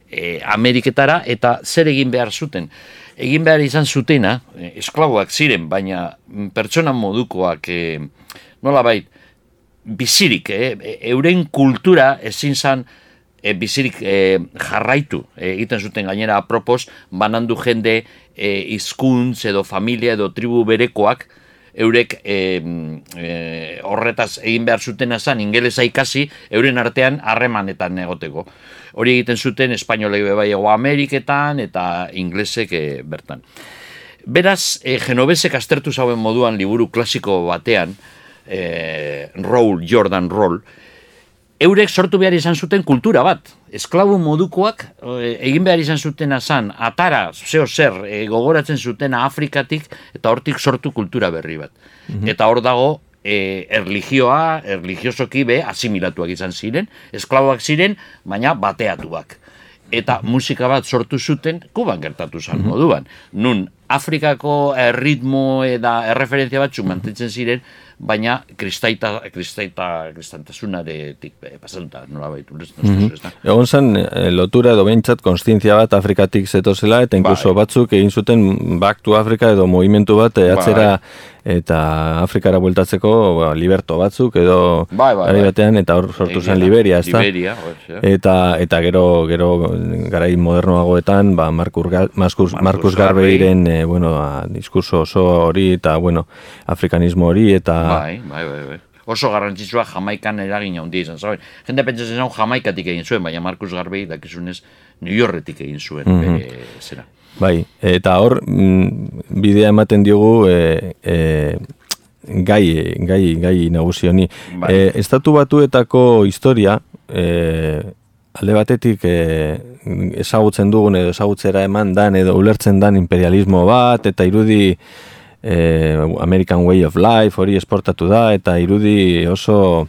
eh, Ameriketara, eta zer egin behar zuten. Egin behar izan zutena, eh, esklaboak ziren, baina mm, pertsona modukoak, eh, nola bait, bizirik, e- euren kultura ezin zan e, bizirik e, jarraitu e, egiten zuten gainera apropos banandu jende e, hizkuntz edo familia edo tribu berekoak eurek e, e, horretaz egin behar zutena zan ingelesa ikasi euren artean harremanetan egoteko. Hori egiten zuten espainolek be bai ego Ameriketan eta inglesek e, bertan. Beraz, e, Genovesek aztertu zauen moduan liburu klasiko batean, e, Roll, Jordan Roll, eurek sortu behar izan zuten kultura bat. Esklabu modukoak e, egin behar izan zutena zan, atara, zeo zer, e, gogoratzen zutena Afrikatik, eta hortik sortu kultura berri bat. Eta hor dago, e, erligioa, erligiosoki be, asimilatuak izan ziren, esklaboak ziren, baina bateatuak. Eta musika bat sortu zuten, kuban gertatu zen moduan. Nun, Afrikako eh, ritmo eta erreferentzia batzuk mantentzen ziren, baina kristaita, kristaita, kristantasunaretik eh, pasatuta, nola baitu, ez, ez, Egon zen eh, lotura edo behintzat konstientzia bat Afrikatik zetozela eta inkluso Bai. batzuk egin zuten Back to Africa edo movimentu bat eh, atzera eta Afrikara bueltatzeko ba, liberto batzuk edo Bai, bai, bai. batean eta hor sortu zen. Liberia, ezta? Liberia. Eta eta gero gero garai modernoagoetan ba Marcus Gar- Marcus, Marcus Marcus Garvey. Garveyren eh, bueno, a, diskurso oso hori eta bueno, afrikanismo hori eta Bai, bai, bai, bai. Oso garrantzitsua Jamaikan eragin handia izan, zaben? Jende pentsatzen zuen Jamaikatik egin zuen, baina Marcus Garvey dakizunez New Yorketik egin zuen, Mhm. bere zera. Bai, eta hor mm, bidea ematen diogu e, e, gai, gai, gai nagusi honi. Bai. E, estatu batuetako historia, e, alde batetik e, ezagutzen dugun edo ezagutzera eman dan edo ulertzen dan imperialismo bat, eta irudi e, American Way of Life hori esportatu da, eta irudi oso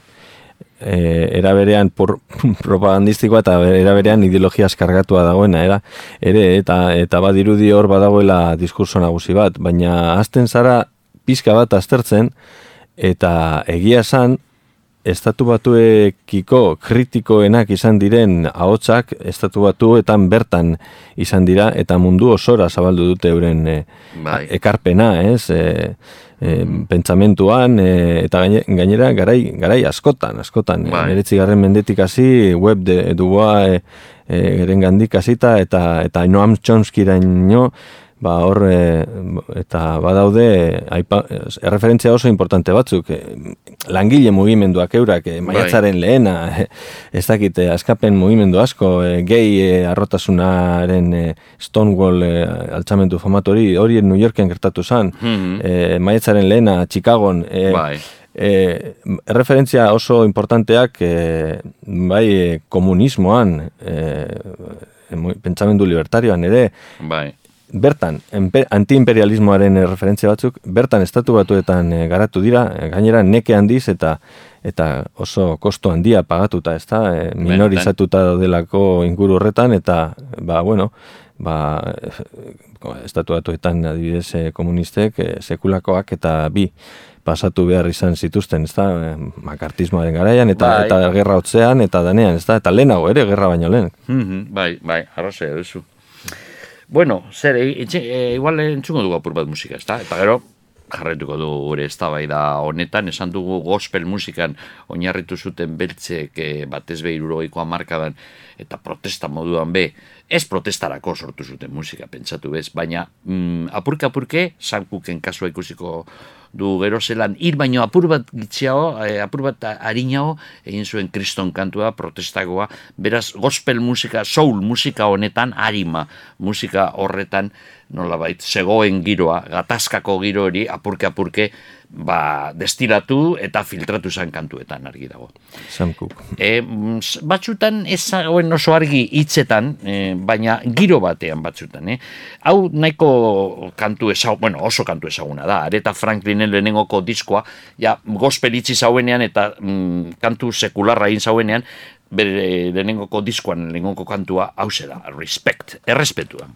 e, eraberean por, propagandistikoa eta eraberean ideologia eskargatua dagoena era, ere eta eta badirudi hor badagoela diskurso nagusi bat, baina hasten zara pizka bat aztertzen eta egia esan estatu batuekiko kritikoenak izan diren ahotsak estatu batuetan bertan izan dira eta mundu osora zabaldu dute euren e, ekarpena, ez? E, e, pentsamentuan e, eta gaine- gainera garai garai askotan, askotan. Bai. Bai. garren mendetik hasi web de duboa e, e, gerengandik hasita eta eta Noam Chomskyraino ba hor e, eta badaude aipa, erreferentzia oso importante batzuk e, langile mugimenduak eurak e, maiatzaren lehena e, ez dakite askapen mugimendu asko e, e, arrotasunaren Stonewall e, altzamendu famatu hori New Yorken gertatu zen Mhm. e, maiatzaren lehena Chicagon Bai. e, referentzia oso importanteak e, bai komunismoan, e, pentsamendu libertarioan ere, Bai. Bertan, antiimperialismoaren eh, referentzia batzuk, bertan estatu batuetan eh, garatu dira, eh, gainera neke handiz eta eta oso kosto handia pagatuta, ez da, eh, minorizatuta daudelako inguru horretan, eta, ba, bueno, ba, estatu batuetan adibidez komunistek eh, sekulakoak eta bi pasatu behar izan zituzten, ez da, eh, makartismoaren garaian, eta, Bai. eta gerra hotzean, eta danean, ez da, eta lehenago ere, gerra baino lehen. Mhm, bai, bai, arrazea duzu. Bueno, zer, e, etxe, e, igual entzungo dugu apur bat musika, ezta? Eta gero, jarretuko du gure eztabaida honetan, esan dugu gospel musikan oinarritu zuten beltzek e, batez be irurogeiko markadan eta protesta moduan be, ez protestarako sortu zuten musika, pentsatu bez, baina mm, apurke apurke, sankuken kasua ikusiko du gero zelan, hir baino apur bat gitxiago, eh, apur bat harinago, egin zuen kriston kantua, protestagoa, beraz gospel musika, soul musika honetan, harima musika horretan, nolabait, zegoen giroa, gatazkako giro hori, apurke apurke, ba, destilatu eta filtratu zen kantuetan argi dago. Sam. E, batzutan ez zagoen oso argi hitzetan, e, baina giro batean batzutan. Eh? Hau nahiko kantu ezag, bueno, oso kantu ezaguna da. Areta Franklinen lehenengoko diskoa, ja, gospel itzi zauenean eta mm, kantu sekularra egin zauenean, bere lehenengoko diskoan lehenengoko kantua hau da, respect, errespetua.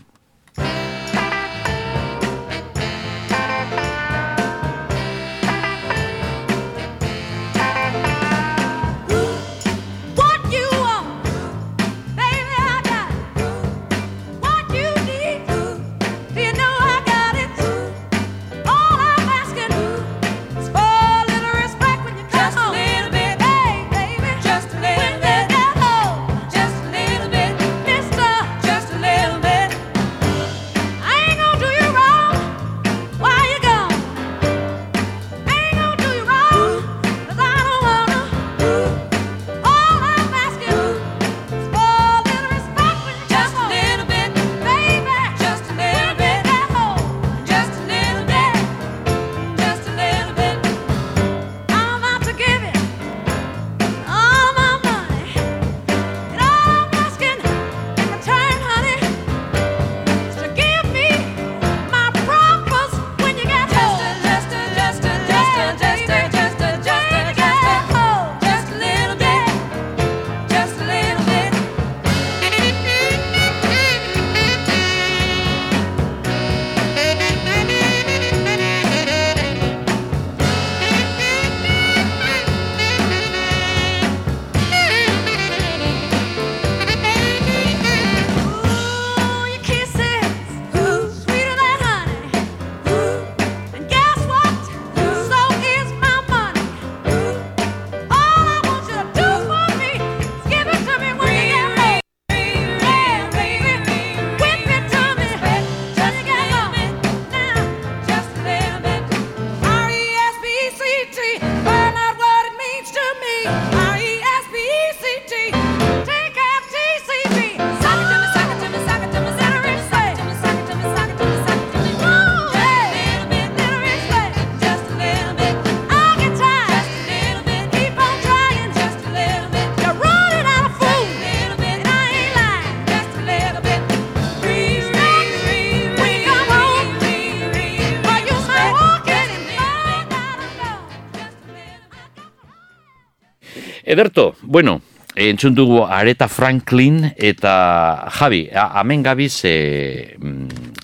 Ederto, bueno, entzun dugu Areta Franklin eta Javi, hemen gabiz e,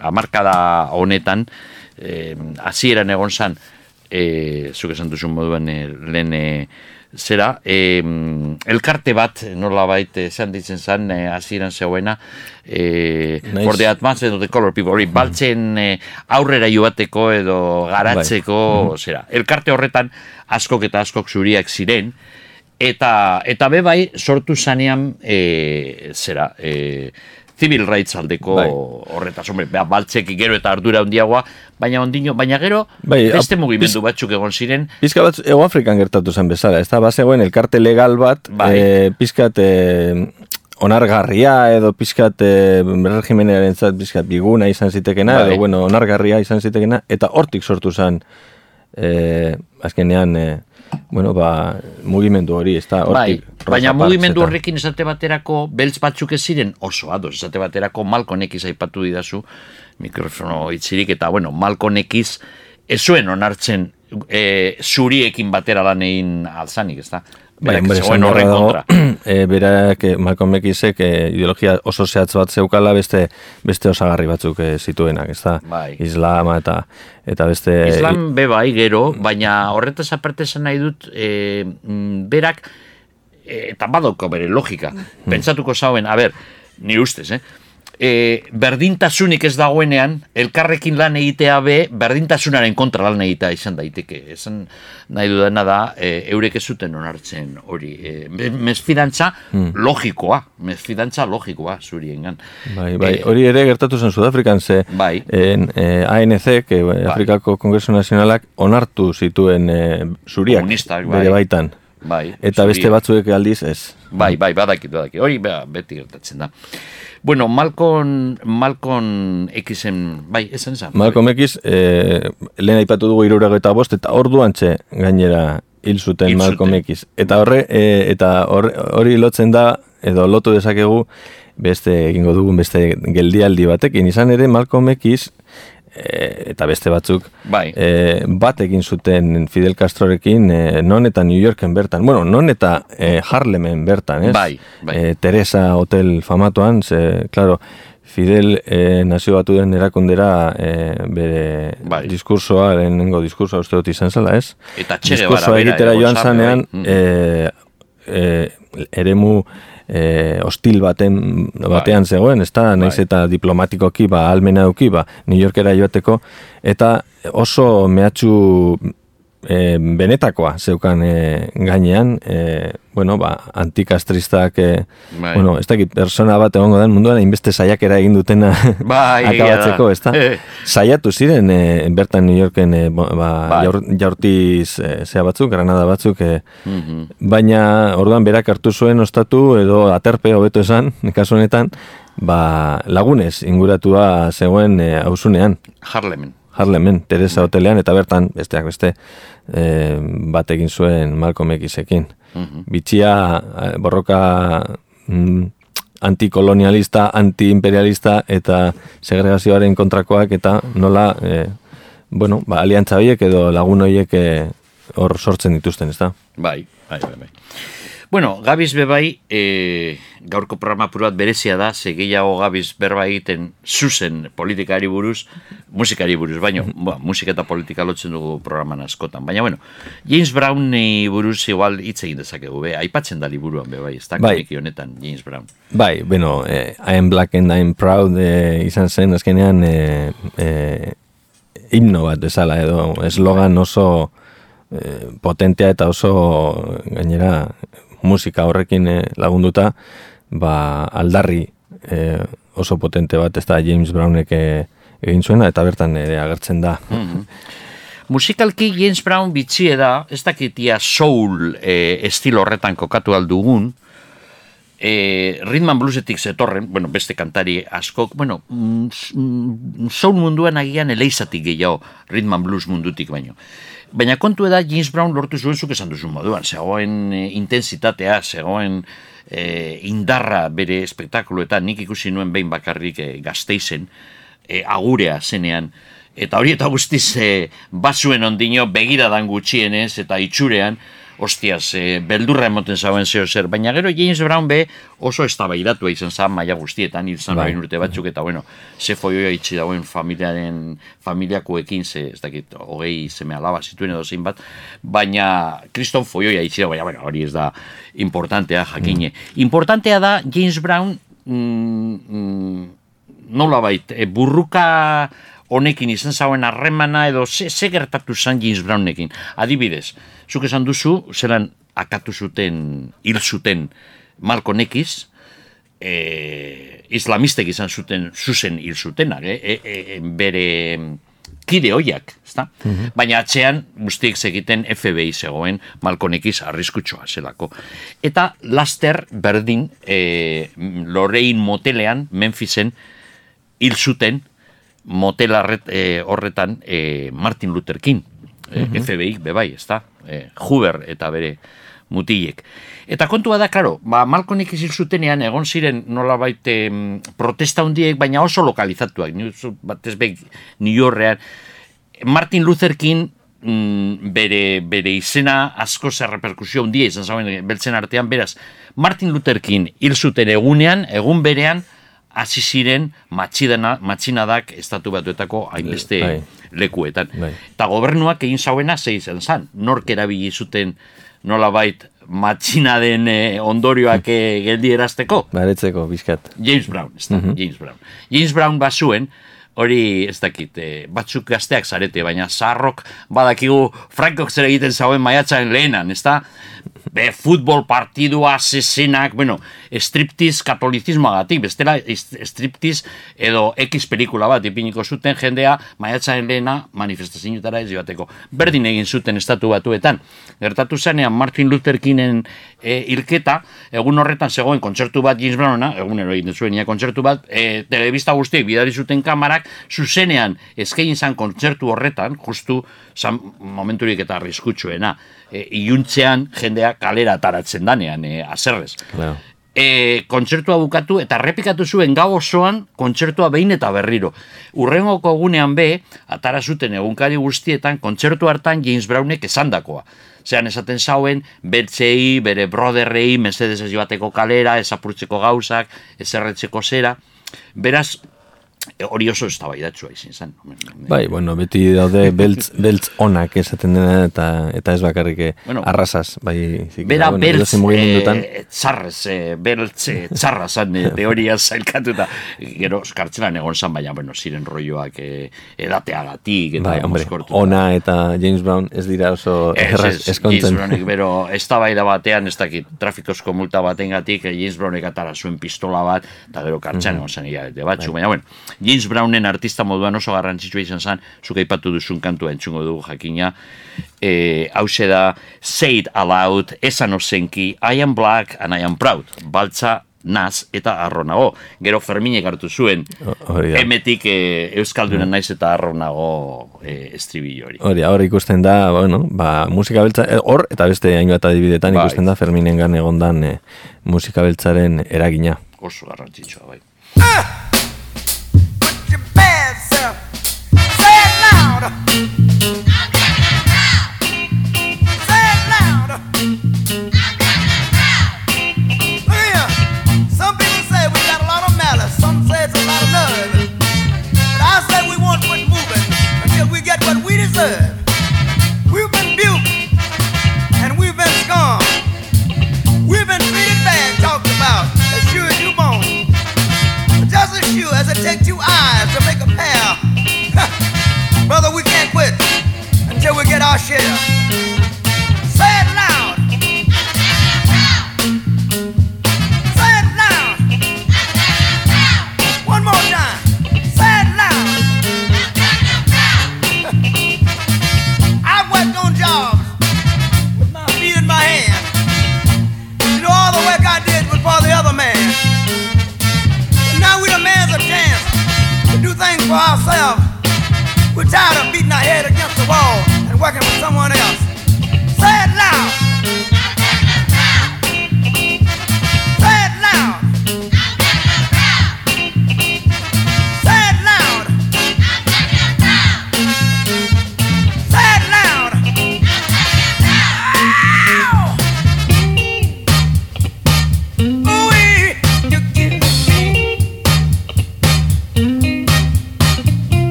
amarkada honetan, e, hasieran egon zan, e, zuk esan duzun moduan e, lehen e, zera, e, elkarte bat nolabait esan ditzen zan, e, hasieran zeuena, e, Naiz. for the advanced of the color people, hori, baltzen e, aurrera joateko edo garatzeko, zera, elkarte horretan askok eta askok zuriak ziren, eta eta be bai sortu zanean e, zera e, civil rights aldeko Bai. horretaz, hombre, beha, baltzek gero eta ardura handiagoa, baina ondino, baina gero Bai, beste mugimendu batzuk egon ziren, Pizka bat Ego Afrikan gertatu zen bezala, ez da, bazegoen elkarte legal bat, Bai. e, pizkat e, onargarria edo pizkat e, regimenaren zat pizkat biguna izan zitekena, Bai. edo bueno, onargarria izan zitekena, eta hortik sortu zen, e, azkenean, e, bueno, ba, mugimendu hori, ez da, Bai, hortik. Rosa baina mugimendu horrekin esate baterako beltz batzuk ez ziren oso ados, esate baterako X aipatu didazu mikrofono itzirik eta bueno, X ez zuen onartzen e, zuriekin batera lan egin alzanik, ez da? Bai, hombre, esan horren kontra. e, berak, eh, Malcolm Xek eh, ideologia oso zehatz bat zeukala beste beste osagarri batzuk eh, zituenak, ez da? Bai. Islama eta eta beste... Islam be bai gero, baina horretaz aparte esan nahi dut, e, berak, e, eta badauko bere logika, pentsatuko zauen, a ber, ni ustez, eh? E, berdintasunik ez dagoenean, elkarrekin lan egitea be, berdintasunaren kontra lan egitea izan daiteke. Esan nahi dudana da, e, eurek ez zuten onartzen hori. E, me- mesfidantza logikoa, mesfidantza logikoa zuriengan. Bai, bai, E, hori ere gertatu zen Sudafrikan ze Bai. en, eh, ANC, que Afrikako Kongresu Nazionalak onartu zituen eh, zuriak Komunistak, bai. bere baitan. Bai, Eta beste batzuek aldiz ez. Bai, bai, badakit, badakit. Hori bea, beti gertatzen da. Bueno, Malcolm, Malcolm Xen, bai, esan esan. Malcolm X, eh, lehen aipatu dugu irurago eta bost, eta orduan txe gainera hil zuten Malcolm. X. Eta horre, eh, eta hor- hori lotzen da, edo lotu dezakegu, beste egingo dugun beste geldialdi batekin. Izan ere, Malcolm X, eta beste batzuk, Bai. eh, bat egin zuten Fidel Castrorekin, eh, non eta New Yorken bertan. Bueno, non eta eh, Harlemen bertan, ez? Bai, bai. Eh, Teresa Hotel famatuan, ze, claro, Fidel eh, nazio batu den erakundera eh, bere Bai. diskursoa, lehenengo diskursoa uste dut izan zela, ez? Eta Guevara Diskursoa bera egitera joan zan, zanean, bai. Eh, eh, eremu eh, hostil baten, batean zegoen, ez da, naiz Bai. eta diplomatikoki, ba, almena duki, ba, New Yorkera joateko, eta oso mehatxu e, benetakoa zeukan e, gainean, e, bueno, ba, antikastristak, e, Bai. bueno, ez dakit, persona bat egongo den munduan, inbeste saiakera egin dutena Bai, akabatzeko, ez da? Saiatu ziren, e, bertan New Yorken, e, ba, Bai. jaur, jaurtiz e, zea batzuk, granada batzuk, e, Mhm. baina orduan berak hartu zuen ostatu, edo aterpe hobeto esan, kasu honetan, ba, lagunez inguratua zegoen e, hausunean. Harlemen. Harlemen, Teresa hotelean, eta bertan, besteak beste, e, bat egin zuen Malcolm Xekin. Mhm. Bitxia, eh, borroka mm, antikolonialista, antiimperialista eta segregazioaren kontrakoak eta nola, e, bueno, ba, aliantza horiek edo lagun horiek e, hor sortzen dituzten, ez da? Bai, bai, bai, bai. Bueno, Gabiz bebai, e, gaurko programa bat berezia da, ze gehiago Gabiz berba egiten zuzen politikari buruz, musikari buruz, baino, ba, musika eta politika lotzen dugu programan askotan. Baina, bueno, James Browni buruz igual hitz egin dezakegu, be, aipatzen da liburuan bebai, ez da Bai. honetan, James Brown. Bai, bueno, eh, I am black and I'm proud eh, izan zen azkenean eh, eh, himno bat bezala edo eslogan oso eh, potentea eta oso gainera musika horrekin eh, lagunduta ba, aldarri eh, oso potente bat ez da James Brownek eh, egin zuena eta bertan ere agertzen da. Musikalki James Brown bitxie da, ez dakitia soul e, estilo horretan kokatu aldugun, e, rhythm and bluesetik zetorren, bueno, beste kantari askok, bueno, mm, mm, soul munduan agian eleizatik gehiago rhythm and blues mundutik baino. Baina kontu da James Brown lortu zuen zuk esan duzun moduan, zegoen e, intensitatea, zegoen e, indarra bere espektakuluetan, nik ikusi nuen behin bakarrik e, gazteizen, e, agurea zenean, eta hori eta guztiz e, basuen ondino begiradan gutxienez eta itxurean, ostiaz, e, beldurra emoten zauen zeo zer, baina gero James Brown be oso eztabaidatua izan zan maila guztietan, hil zan Bai. urte batzuk, eta bueno, ze foioa itxi dauen familiaren, familiakoekin, ze, ez dakit, hogei seme alaba zituen edo zein bat, baina kriston foioa itxi da, baina bueno, hori ez da importantea jakine. Importantea da James Brown mm, mm, nola bait, e, burruka honekin izan zauen harremana edo ze, ze gertatu zan James Brownekin. Adibidez, zuk esan duzu, zelan akatu zuten, hil zuten Malcolm X, e, islamistek izan zuten, zuzen hil zutenak, eh? e, e, bere kide hoiak, ezta? Baina atzean guztiek segiten FBI zegoen X arriskutsua zelako. Eta laster berdin e, Lorraine motelean, Memphisen, hil zuten motel e, horretan e, Martin Luther King. E, FBI bebai, ezta? e, Huber eta bere mutilek. Eta kontua da, karo, ba, Malkonik izin zutenean, egon ziren nolabait em, protesta hundiek, baina oso lokalizatuak, ni uste batez be New Yorkean, Martin Luther King mm, bere, bere izena asko zer reperkusio handia izan zauen beltzen artean, beraz, Martin Luther King hil zuten egunean, egun berean, hasi ziren matxidana, matxinadak estatu batuetako hainbeste Bai. lekuetan. Bai. Eta gobernuak egin zauena zei izan zan, nork erabili zuten nolabait matxina den eh, ondorioak eh, geldi? Baretzeko, bizkat. James Brown, ez da, James Brown. James Brown bazuen, hori ez dakit, eh, batzuk gazteak zarete, baina zarrok badakigu Frankok zer egiten zauen maiatzaren lehenan, ez da? Be, futbol partidua, zezenak, bueno, striptiz katolizismoagatik, bestela est- striptiz edo X pelikula bat ipiniko zuten jendea maiatzaren lehena manifestazioetara ez joateko. Berdin egin zuten estatu batuetan. Gertatu zenean Martin Luther Kingen e, hilketa, egun horretan zegoen kontzertu bat James Brownena, egunero egiten zuen ia kontzertu bat, e, telebista guztiek bidali zuten kamarak, zuzenean eskain zan kontzertu horretan, justu zan momenturik eta arriskutsuena, e, iluntzean jendea kalera ataratzen danean, e, aserrez Claro. e, kontzertua bukatu eta errepikatu zuen gau osoan kontzertua behin eta berriro. Urrengoko egunean be, atara zuten egunkari guztietan kontzertu hartan James Brownek esandakoa. Zean esaten zauen, beltzei, bere broderrei, mesedez ez joateko kalera, ez apurtzeko gauzak, ez erretzeko zera. Beraz, hori oso ez izin zen. Bai, bueno, beti daude beltz, beltz onak esaten dena eta eta ez bakarrik eh, Bueno, arrasaz, bai. zik- Bera bueno, beltz, edozein mugimendutan. eh, txarrez, eh, beltz, eh, txarra zan eh, teoria zailkatuta. Gero, kartzelan egon zan, baina, bueno, ziren rolloak eh, edateagatik. Eta Bai, hombre, ona eta James Brown ez dira oso Ez, erraz ez, eskontzen. James Brownek bero, ez da batean, ez dakit, trafikozko multa batengatik, James Brownek atara zuen pistola bat, eta gero kartxan egon zen hilabete batzu. Baina, bueno, James Brownen artista moduan oso garrantzitsua izan zen, zuk aipatu duzun kantua entzungo dugu jakina, e, hause da, say it aloud, esan ozenki, I am black and I am proud, baltza, naz eta arro nago. Gero Ferminek hartu zuen, hori emetik e, Euskaldunen naiz eta arro nago e, estribillo hori. Hori, hor ikusten da, bueno, ba, musika beltza, eh, hor eta beste hainbat adibidetan Bai. ikusten da Ferminengan egondan eh, musika beltzaren eragina. Oso garrantzitsua, bai. Put it Brother, we can't quit until we get our share.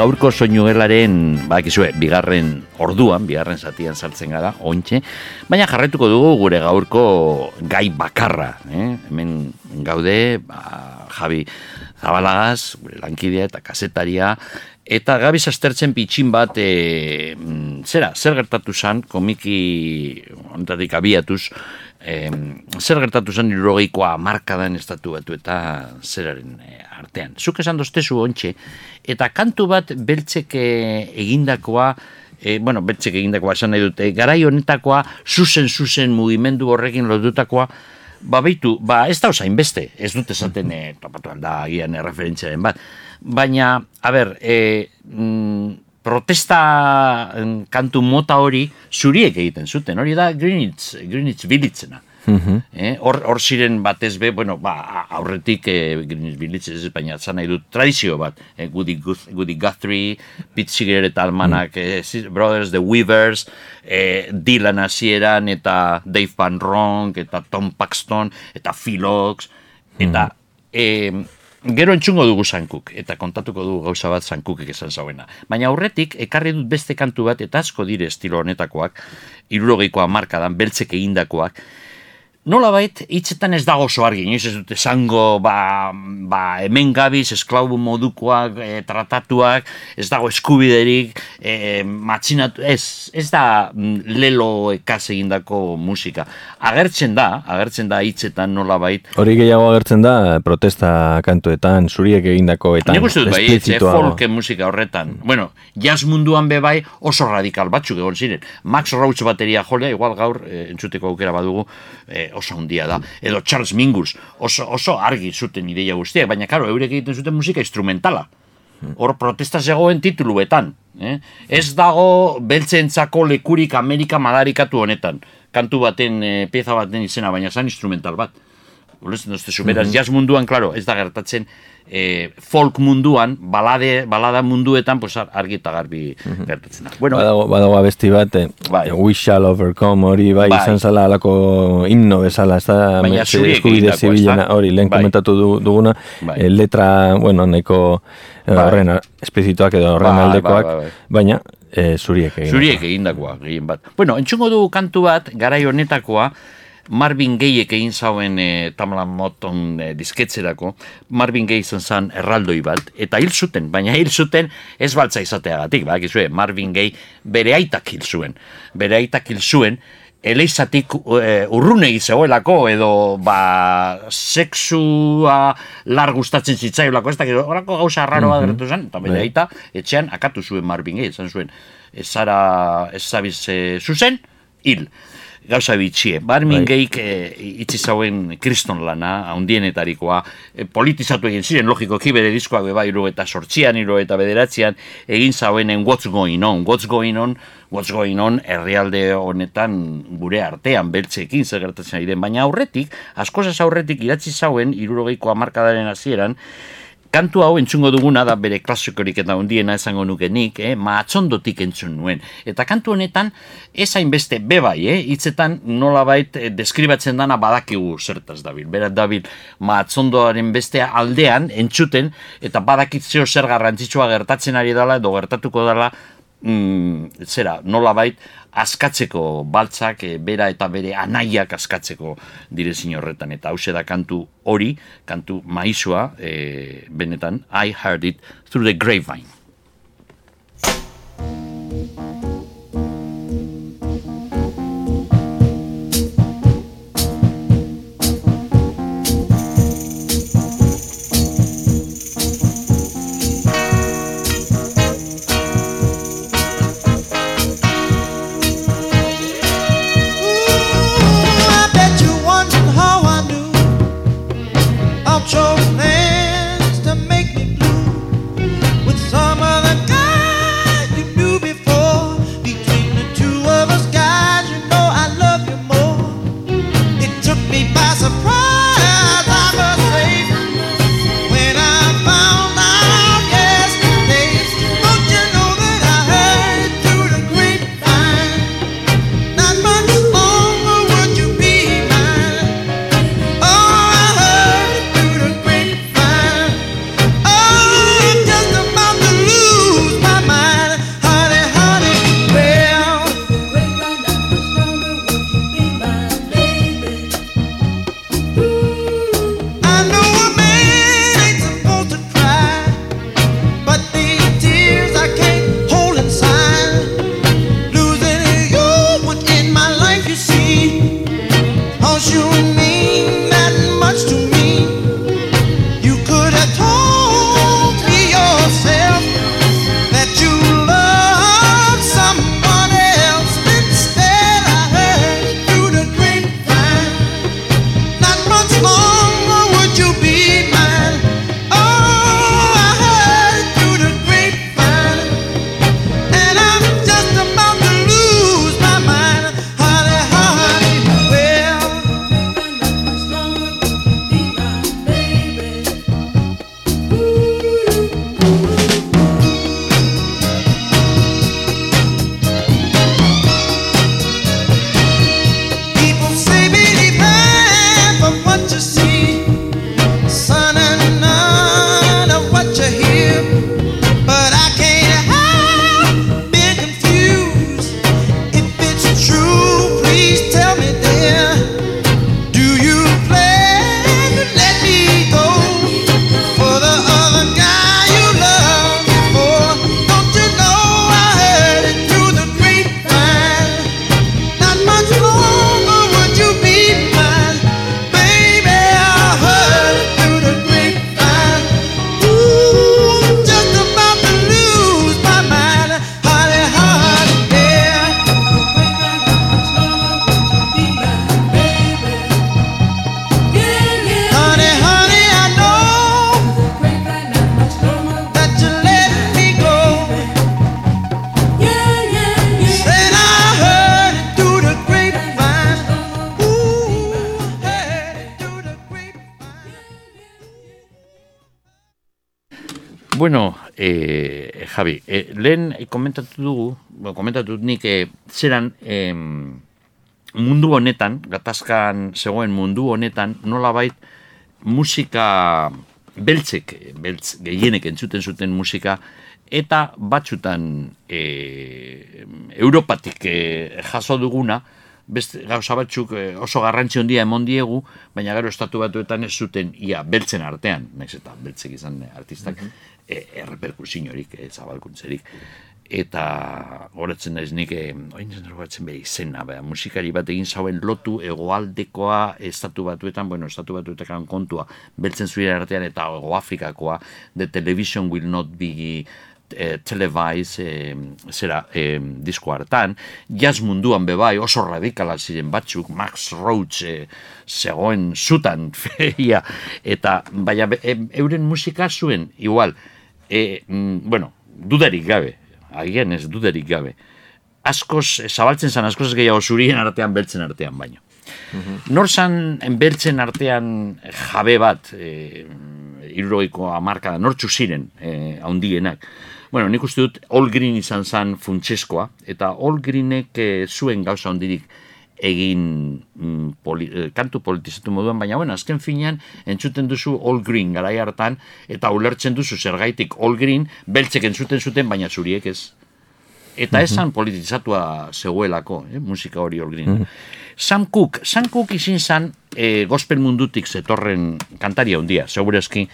Gaurko soinugelaren, bakizue, bigarren orduan, bigarren zatian sartzen gara, ontxe, baina jarretuko dugu gure gaurko gai bakarra, eh? hemen gaude, ba, Javi Zabalagaz, gure lankidea eta kasetaria, eta gabi sastertzen pitxin bat, e, zera, zer gertatu zan, komiki ontatik abiatuz, e, zer gertatu zen irrogeikoa markadan estatu batu eta zeraren e, artean. Zuk esan doztezu ontxe, eta kantu bat beltzek e, egindakoa, e, bueno, beltzek egindakoa esan nahi dute, garai honetakoa, zuzen zuzen mugimendu horrekin lotutakoa, ba beitu, ba ez da osain beste, ez dut esaten e, topatu da agian erreferentziaren bat, baina, a ber, e, mm, protesta mm, kantu mota hori zuriek egiten zuten, hori da Greenwich, Greenwich Villagena. Eh, hor, hor ziren batez be, bueno, ba, aurretik eh, Greenwich Village ez baina nahi dut tradizio bat, eh, Goody, Goody Guthrie, Pete Seeger eta almanak, eh, Sis- Brothers, The Weavers, eh, Dylan hasieran eta Dave Van Ronk, eta Tom Paxton, eta Phil Ox, eta eh, gero entzungo dugu zankuk, eta kontatuko dugu gauza bat zankukek esan zauena. Baina aurretik, ekarri dut beste kantu bat, eta asko dire estilo honetakoak, irurogeikoa markadan, beltzek egindakoak, Nola bait, hitzetan ez dago oso argi, inoiz ez dute esango, ba, ba, hemen gabiz, esklaubu modukoak, e, tratatuak, ez dago eskubiderik, e, matxinatu, ez, ez da mm, lelo ekaz egindako musika. Agertzen da, agertzen da hitzetan nola bait, Hori gehiago agertzen da protesta kantuetan, zuriek egindakoetan. Nik uste dut bai, etxe esplizituago. folk musika horretan. Bueno, jazz munduan be bai oso radikal batzuk egon ziren. Max Roach bateria jolea, igual gaur eh, entzuteko aukera badugu, eh, oso handia da. Edo Charles Mingus, oso, oso argi zuten ideia guztiak, baina karo, eurek egiten zuten musika instrumentala. Hor protesta zegoen tituluetan. Eh? Ez dago beltzentzako lekurik Amerika madarikatu honetan. Kantu baten, eh, pieza baten izena, baina zan instrumental bat. Ulertzen duzte zu, beraz, jazz munduan, klaro, ez da gertatzen e, folk munduan, balade, balada munduetan, pues, ar- argi eta garbi gertatzen da. Bueno, Badago, badago abesti bat, eh, Bai. We Shall Overcome hori, bai, Bai. izan zala alako himno bezala, ez da, eskubide zibilena, hori, lehen Bai. komentatu du, duguna, Bai. eh, letra, bueno, nahiko eh, Bai. horren espezituak edo horren Bai, aldekoak, bai, bai, bai. baina eh, zuriek egin. Zuriek egindakoa, gehien bat. Bueno, entzungo du kantu bat, garai honetakoa, Marvin Gayek egin zauen e, Tamla Moton e, disketzerako, Marvin Gaye izan zen erraldoi bat, eta hil zuten, baina hil zuten ez baltza izateagatik, ba, Marvin Gaye bere aitak hil zuen. Bere aitak hil zuen, eleizatik e, urrunegi zegoelako, edo ba, sexua lar gustatzen zitzaiolako, ez dakit, horako gauza arraroa mm zen, eta bere Bai. aita etxean akatu zuen Marvin Gaye, esan zuen, ez zara, ez zabiz e, zuzen, hil. Gauza bitxie. Marvin Bai. Gayeek e, itzi zauen kriston lana, haundienetarikoa, e, politizatu egin ziren, logikoki bere diskoak beba iro eta sortzian, iro eta bederatzean, egin zauenen what's going on, what's going on, what's going on, herrialde honetan gure artean, beltzeekin zer gertatzen ari den, baina aurretik, askozaz aurretik idatzi zauen, irurogeiko hamarkadaren hasieran, Kantu hau entzungo duguna da bere klasikorik eta hundiena esango nuke nik, eh? maatzondotik entzun nuen. Eta kantu honetan, ez hainbeste bebai, eh? hitzetan nolabait eh, deskribatzen dana badakigu zertaz dabil. Berat dabil maatzondoaren beste aldean entzuten, eta badakitzeo zer garrantzitsua gertatzen ari dela edo gertatuko dela mm, zera, nolabait askatzeko baltzak, e, bera eta bere anaiak askatzeko direzin horretan. Eta hause da kantu hori, kantu maizua, e, benetan, I heard it through the grapevine. Nik, eh, zeran em, mundu honetan, gatazkan zegoen mundu honetan, nolabait musika beltzek, beltz gehienek entzuten zuten musika, eta batzutan e, Europatik e, jaso duguna, beste gauza batzuk e, oso garrantzi handia emon diegu, baina gero estatu batuetan ez zuten ia beltzen artean, naiz eta beltzek izan artistak, e, erreperkusiorik, e, zabalkuntzerik. Eta goratzen naiz nik, e, oin zen goratzen behar izena, behar, musikari bat egin zauen lotu egoaldekoa estatu batuetan, bueno, estatu batuetan kontua, beltzen zuen artean eta ego Afrikakoa, the television will not be eh, televise eh, zera eh, disko hartan, jazz munduan bebai oso radikala ziren batzuk, Max Roach eh, zegoen zutan feia, eta baina em, euren musika zuen, igual, eh, mm, bueno, dudarik gabe, agian ez dudarik gabe, askoz, eh, zabaltzen zan askoz gehiago zurien artean, beltzen artean baino. Nor zan beltzen artean jabe bat, e, irurogeiko amarkada, nortzu ziren e, haundienak. Bueno, nik uste dut All Green izan zan funtseskoa, eta All Greenek e, zuen gauza hondirik egin mm, poli, eh, kantu politizatu moduan, baina bueno, azken finean entzuten duzu All Green garai hartan, eta ulertzen duzu zergaitik All Green, beltzek entzuten zuten, baina zuriek ez. Eta esan politizatua zegoelako, eh, musika hori All Green. Sam Cooke, Sam Cooke izin zan e, gospel mundutik zetorren kantaria hondia, segurazki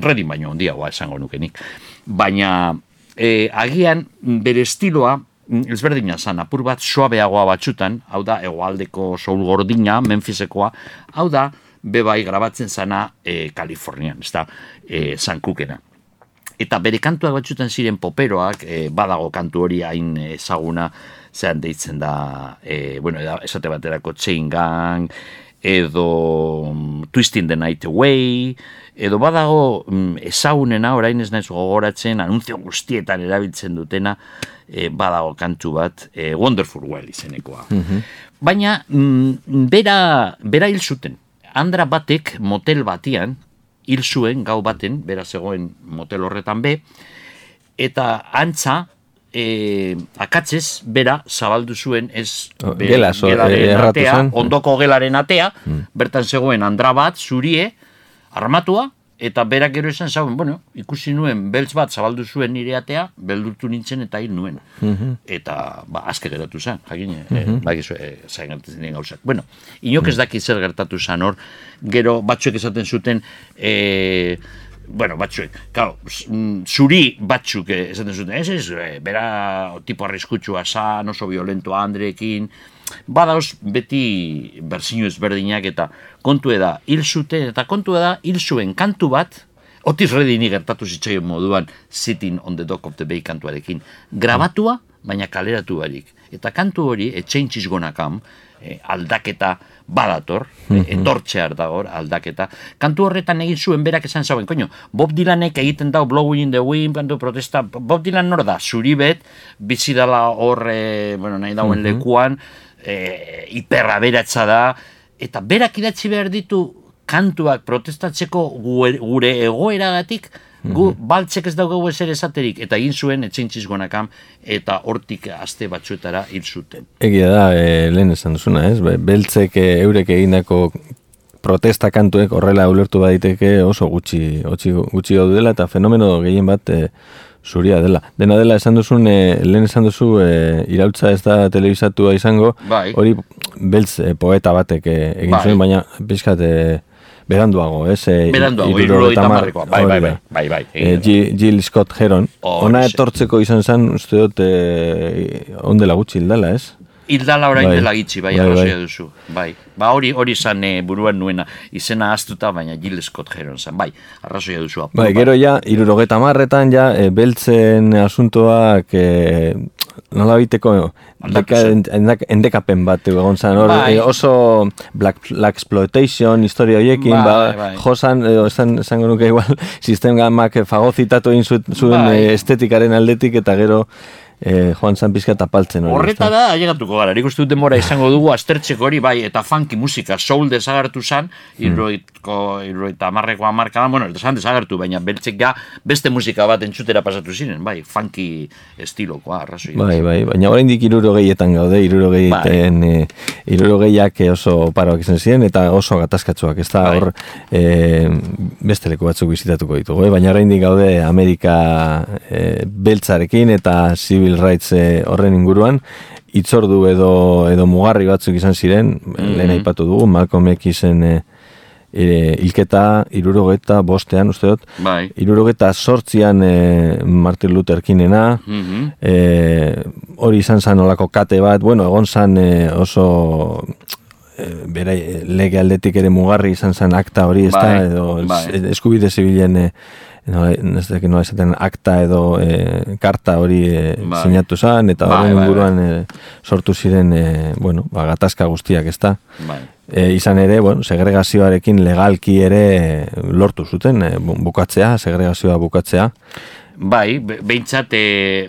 redin baino hondia, goa esango nukenik. Baina e, agian bere estiloa ezberdina zan, apur bat suabeagoa batzutan, hau da, egoaldeko soul gordina, Memphisekoa, hau da, bebai grabatzen zana e, Kalifornian, ez da, e, San Cookena. Eta bere kantuak batzutan ziren poperoak, e, badago kantu hori hain ezaguna, zean deitzen da, e, bueno, esate baterako Chain Gang, edo mm, Twisting the Night Away, edo badago mm, ezagunena, orain ez naiz gogoratzen, anunzio guztietan erabiltzen dutena, e, badago kantu bat, e, Wonderful Well izenekoa. Baina, mm, bera, bera hil zuten. Andra batek motel batian, hil zuen gau baten, bera zegoen motel horretan be, eta antza, e, akatzez, bera zabaldu zuen ez Oh, be- gela, so- gelaren eh, atea, ondoko gelaren atea, bertan zegoen andra bat, zurie, armatua, eta berak gero esan zauen, bueno, ikusi nuen beltz bat zabaldu zuen nire atea, beldurtu nintzen eta hil nuen. Eta, ba, azke geratu zen, jakin, eh, bakizu, eh, zain gertatzen diren gauzak. Bueno, inok ez daki zer gertatu zen hor, gero batzuek esaten zuten, eh, bueno, batzuek, claro, zuri batzuk esaten zuten, ez ez, bera tipo arriskutsua zan, oso violentoa andrekin, badauz beti berzinu ezberdinak eta kontu da hil zuten, eta kontu da hil zuen kantu bat, Otis Reddini gertatu zitzaion moduan Sitting on the Dock of the Bay kantuarekin. Grabatua, baina kaleratu barik. Eta kantu hori, Gonna Come, eh, aldaketa badator, eh, etortzear dago aldaketa. Kantu horretan egin zuen berak esan zauen, koño, Bob Dylanek egiten dau Blowing in the Wind, kantu protesta, Bob Dylan nor da, zuri bet, bizi dala hor, eh, bueno, nahi dauen lekuan, eh, hiperraberatza da, eta berak idatzi behar ditu kantuak protestatzeko gure, egoeragatik, gu baltzek ez daugagu ezer esaterik, eta egin zuen etxeintziz gonakam, eta hortik aste batzuetara hil zuten. Egia da, e, lehen esan duzuna, ez? Be- Beltzek e, eurek egindako protesta kantuek horrela ulertu baditeke oso gutxi, gutxi, gutxi dela eta fenomeno gehien bat e, zuria dela. Dena dela esan duzun, e, lehen esan duzu, e, irautza ez da telebizatua izango, Bai. hori beltz e, poeta batek e, egin Bai. zuen, baina pixkat e, beranduago, ez? E, Beranduago, hamar- hamarrekoa. Bai, bai, bai, bai, bai, E. Jill, Scott Heron. Horixe. Ona etortzeko izan zen, uste dut, e, ondela gutxi hildala, ez? Hildala orain Bai. dela gitxi, bai, Bai, bai. duzu. Bai. Ba hori hori zan eh, buruan nuena, izena astuta, baina Jill Scott Heron zan. Bai, arrazoia duzu. apur Bai, gero ja, irurogeta marretan ja, e, beltzen asuntoak e, nola biteko Aldatu zen. endekapen bat egon zen, hor, Bai. e, oso black, black exploitation historia horiekin, Bai, ba, bai. josan, edo esan, esango nuke igual, sistemak fagozitatu egin zuen, Bai. e, estetikaren aldetik, eta gero e, joan zan pizka tapaltzen hori. Horreta ezta? da, ailegatuko gara, nik uste dut denbora izango dugu aztertzeko hori, bai, eta funky musika, soul desagertu zan, Hmm. irroitko, irroita amarreko amarkadan, bueno, esan desagertu, baina beltzek ja beste musika bat entzutera pasatu ziren, bai, funky estilokoa, arrazoi. Bai, bai, baina oraindik hirurogeietan gaude, hirurogeiten, Bai. e, hirurogeiak oso paroak izan ziren, eta oso gatazkatsuak, ez da Bai. hor e, beste leku batzuk bizitatuko ditugu, eh? baina oraindik gaude Amerika e, beltzarekin eta civil rights e, horren inguruan, itzordu edo, edo mugarri batzuk izan ziren, lehen aipatu dugu, Malcolm Xen e, e, hilketa irurogeta bostean, uste dut, Bai. irurogeta sortzian e, Martin Luther Kingena, Mhm. e, hori izan zan olako kate bat, bueno, egon zan e, oso e, bere e, lege aldetik ere mugarri izan zan akta hori, ez da, Bai, edo bai. es- eskubide zibilen nola, nola esaten akta edo e, karta hori e, Bai. sinatu zan, eta Bai, horren bai, inguruan e, sortu ziren, e, bueno, ba, gatazka guztiak, ez da. Bai. E, izan ere, bueno, segregazioarekin legalki ere lortu zuten e, bu- bukatzea, segregazioa bukatzea. Bai, be- behintzat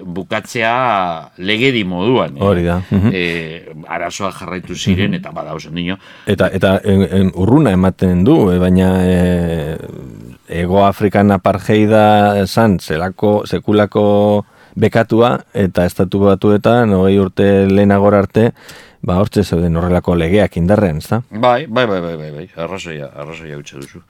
bukatzea legedi moduan. Hori da. E, arazoa jarraitu ziren, eta badauzen dino. Eta, eta en, en, urruna ematen du, baina e, Ego Afrikan apartheida zan, zelako, sekulako bekatua, eta estatu batuetan, hogei urte lehenagora arte, ba hortze zeuden horrelako legeak indarrean, ezta? Bai, bai, bai, bai, bai, bai, arrazoia, arrazoia utxe duzu.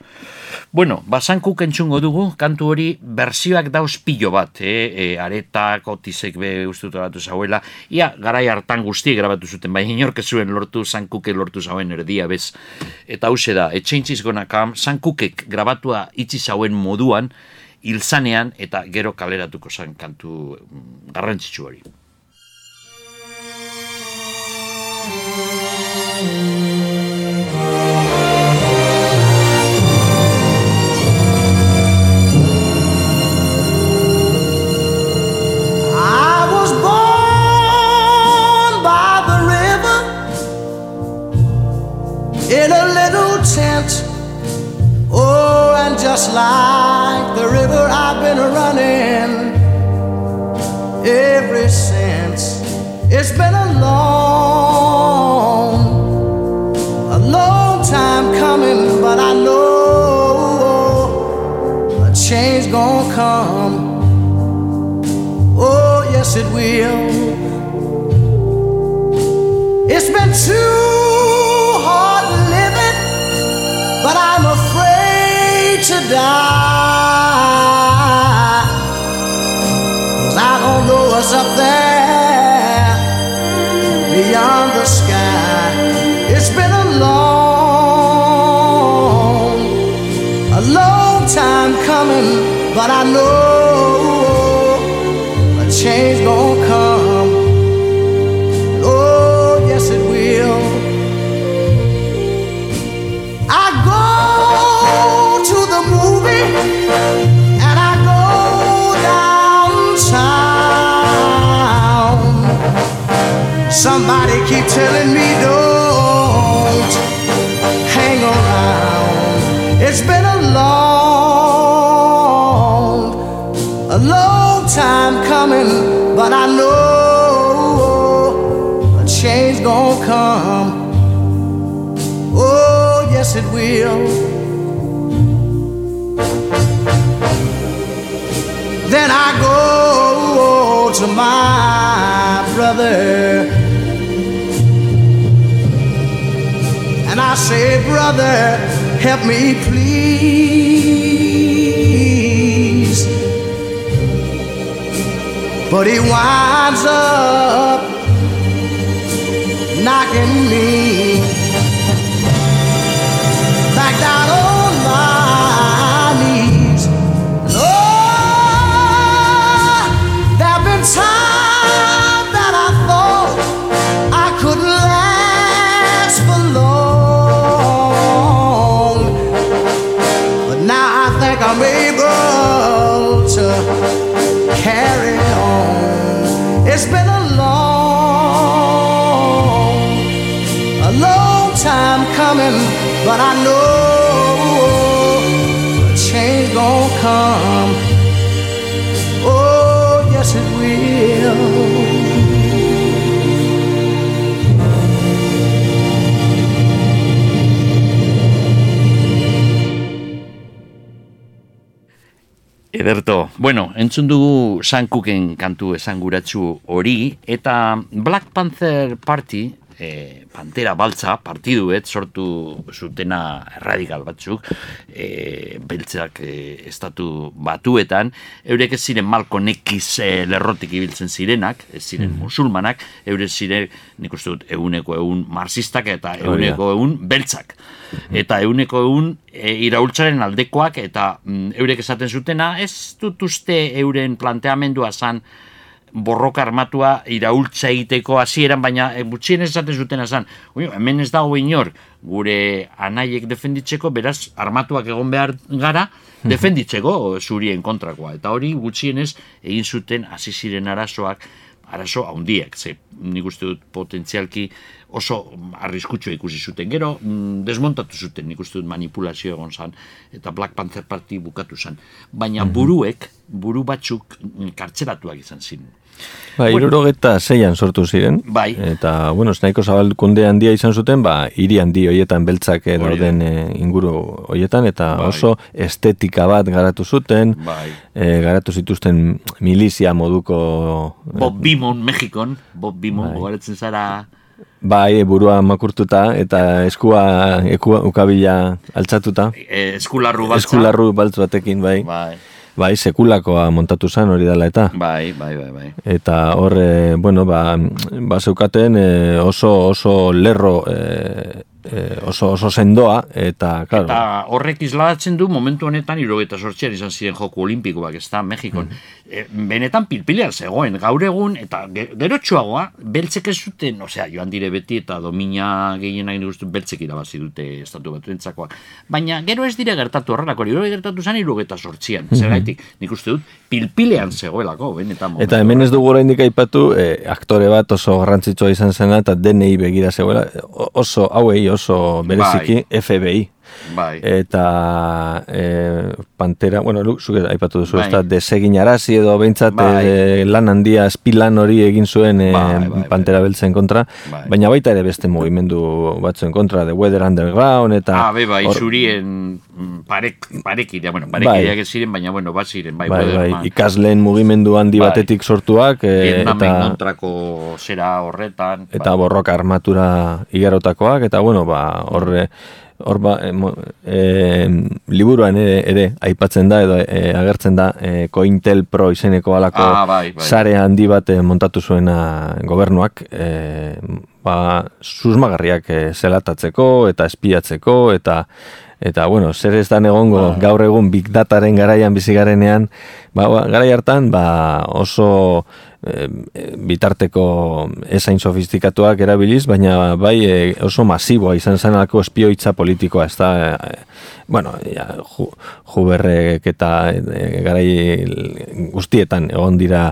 Bueno, basankuk entzungo dugu, kantu hori berzioak dauz pilo bat, eh? e, aretak, otisek be grabatu zauela, ia garai hartan guztiek grabatu zuten, bai inork zuen lortu, sankuke lortu zauen erdia, bez. Eta hause da, Gonna Come, sankukek grabatua itzi zauen moduan, hilzanean eta gero kaleratuko zen kantu mm, garrantzitsu hori. Ever since. It's been a long, a long time coming, but I know a change gonna come. Oh, yes, it will. It's been too hard living, but I'm afraid to die. Cause I don't know what's up there beyond but I know a change gonna come. Oh, yes, it will. I go to the movie and I go downtown. Somebody keep telling me don't and I say, Brother, help me please. But he winds up knocking me but I know a change gonna come. Oh, yes, it will. Ederto, bueno, entzun dugu Sankuken kantu esanguratsu hori, eta Black Panther Party, e, Pantera Baltza, partiduet sortu zutena radikal batzuk, e, beltzak e, estatu batuetan, eurek ez ziren malko nekiz e, lerrotik ibiltzen zirenak, ez ziren musulmanak, eurek ziren, nik uste dut, eguneko egun marxistak eta eguneko egun beltzak. Eta eguneko egun e, iraultzaren aldekoak eta mm, eurek esaten zutena, ez dut uste euren planteamendua zan borroka armatua iraultza egiteko hasieran baina e, gutxien esaten zutena zan, "Ui, hemen ez dago inor gure anaiek defenditzeko, beraz armatuak egon behar gara, defenditzeko zurien kontrakoa. Eta hori gutxienez egin zuten hasi ziren arazoak, arazo handiak, ze nik uste dut potentzialki oso arriskutsua ikusi zuten. Gero, mm, desmontatu zuten, nik uste dut manipulazio egon zan, eta Black Panther Party bukatu zan. Baina buruek, buru batzuk mm, kartzelatuak izan ziren. Ba, irurogeta zeian sortu ziren. Bai. Eta, bueno, nahiko zabalkunde handia izan zuten, ba, hiri handi hoietan beltzak eh, dauden eh, inguru hoietan, eta Bai. oso estetika bat garatu zuten, Bai. eh, garatu zituzten milizia moduko... Bob Bimon, Mexikon, Bob Bimon, Bai. zara, Bai, burua makurtuta, eta eskua, ekua, ukabila altzatuta. eh, eskularru baltza. Eskularru baltz batekin, bai. Bai, Bai, sekulakoa montatu zen hori dela eta. bai, bai, bai, bai. Eta hor, e, bueno, ba, ba zeukaten e, oso, oso lerro, e, e, oso, oso sendoa, eta, claro, Eta horrek isladatzen du momentu honetan irogeta sortzian izan ziren joku olimpikoak, ez da, Mexikon. E, benetan pilpilean zegoen, gaur egun, eta ge- gerotxoagoa, beltzek ez zuten, osea, joan dire beti eta domina gehienak nik uste beltzek irabazi dute estatu batuentzakoak. Baina gero ez dire gertatu horrelako, hori gertatu zen irogeta sortzian, zergaitik, nik uste dut pilpilean zegoelako, benetan momentu. Eta hemen ez dugu oraindik aipatu, e, aktore bat oso garrantzitsua izan zena, eta denei begira zegoela, oso, hauei oso bereziki, FBI. Bai. Eta e, Pantera, bueno, lu- zuk aipatu duzu, Bai. ez da, desegin arazi edo behintzat Bai. e, lan handia, espilan hori egin zuen e, Bai, bai, bai. Pantera beltzen kontra, Bai. baina baita ere beste mugimendu batzuen kontra, The Weather Underground, eta... Ah, be, bai, hor- zurien parek, parekidea, bueno, parekideak ez ziren, baina, bueno, bat ziren, bai, Bai, bai, ikasleen mugimendu handi Bai. batetik sortuak, e, eta... kontrako zera horretan. eta bai. borroka armatura igarotakoak, eta bueno, ba, horre, hor ba, e, e, liburuan ere, ere aipatzen da, edo e, agertzen da, e, Cointel Pro izeneko alako Ah, bai, bai. sare handi bat montatu zuena gobernuak, e, ba, susmagarriak e, zelatatzeko, eta espiatzeko, eta Eta, bueno, zer ez da egongo gaur egun Big Dataren garaian bizi garenean, ba, ba, garai hartan, ba, oso e, bitarteko esain sofistikatuak erabiliz, baina bai e, oso masiboa izan zanako espioitza politikoa, ez da, bueno, ja, ju, juberrek eta e, garai guztietan egon dira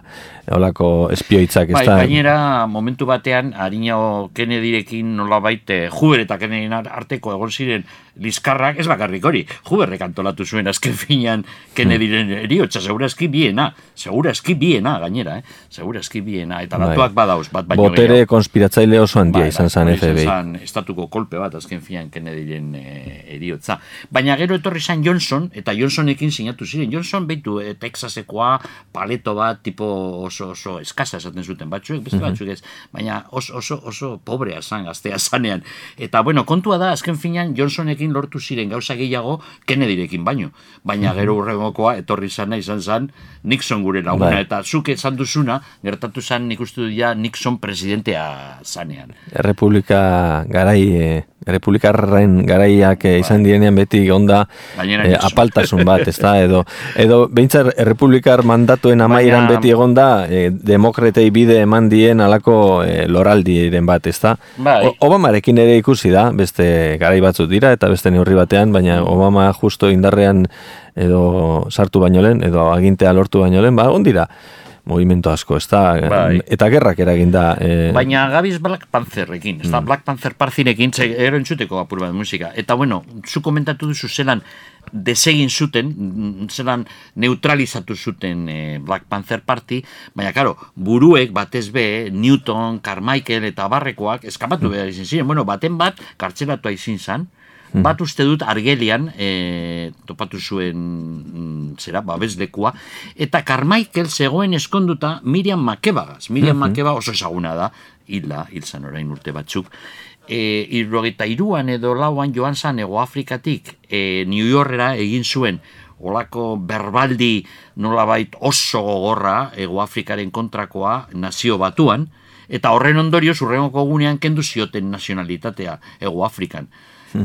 holako espioitzak, Bai, gainera, momentu batean, Arino Kennedyrekin nolabait eh, Huber eta Kennedyn ar- arteko egon ziren liskarrak, ez bakarrik hori, Huberrek antolatu zuen azken finean Kennedyren eriotza, segurazki biena, segurazki biena, gainera, eh? segurazki biena, eta Bai. datuak badauz, bat baino botere gehiago. konspiratzaile oso handia izan zen hori FBI. zan estatuko kolpe bat azken fian Kennedyren e, eriotza. Baina gero etorri zan Johnson, eta Johnsonekin sinatu ziren. Johnson behitu e, Texasekoa paleto bat tipo oso oso eskasa esaten zuten batzuek, beste batzuk ez, baina oso, oso, oso pobrea zan, gaztea zanean. Eta bueno, kontua da, azken finean Johnsonekin lortu ziren gauza gehiago Kennedyrekin baino. Baina gero urrengokoa etorri zana izan zan Nixon gure laguna, Bai. eta zuk esan duzuna, gertatu zan nik uste dut ja Nixon presidentea zanean. Errepublika garai, Errepublikarren garaiak e, izan direnean beti onda e, apaltasun bat, ez da, edo, edo behintzat Errepublikar mandatuen amaieran Baina- beti egonda e, demokratei bide eman dien alako e, loraldiren bat, ez da. Bai. O- Obamarekin ere ikusi da, beste garai batzuk dira, eta beste neurri batean, baina Obama justo indarrean edo sartu baino lehen, edo agintea lortu baino lehen, ba, on dira movimento asko, ez da, Bai. eta gerrak eragin da. E, Baina gabiz Black Pantherrekin, ez da, Black Panther partzinekin, ze ero entzuteko apur bat musika. Eta bueno, zu komentatu duzu zelan desegin zuten, mm, zelan neutralizatu zuten eh, Black Panther Party, baina karo, buruek batez be, Newton, Carmichael eta barrekoak eskapatu behar izin ziren. Bueno, baten bat, kartzelatu izin zan, Bat uste dut argelian e, topatu zuen mm, zera, babeslekua, eta Carmichael zegoen eskonduta Miriam Makebagaz. Miriam Makeba oso ezaguna da, hilda, hil zan orain urte batzuk. E, irrogeita iruan edo lauan joan zan Ego Afrikatik e, New Yorkera egin zuen olako berbaldi nolabait oso gogorra Ego Afrikaren kontrakoa nazio batuan, eta horren ondorioz urrengoko gunean kendu zioten nazionalitatea Ego Afrikan.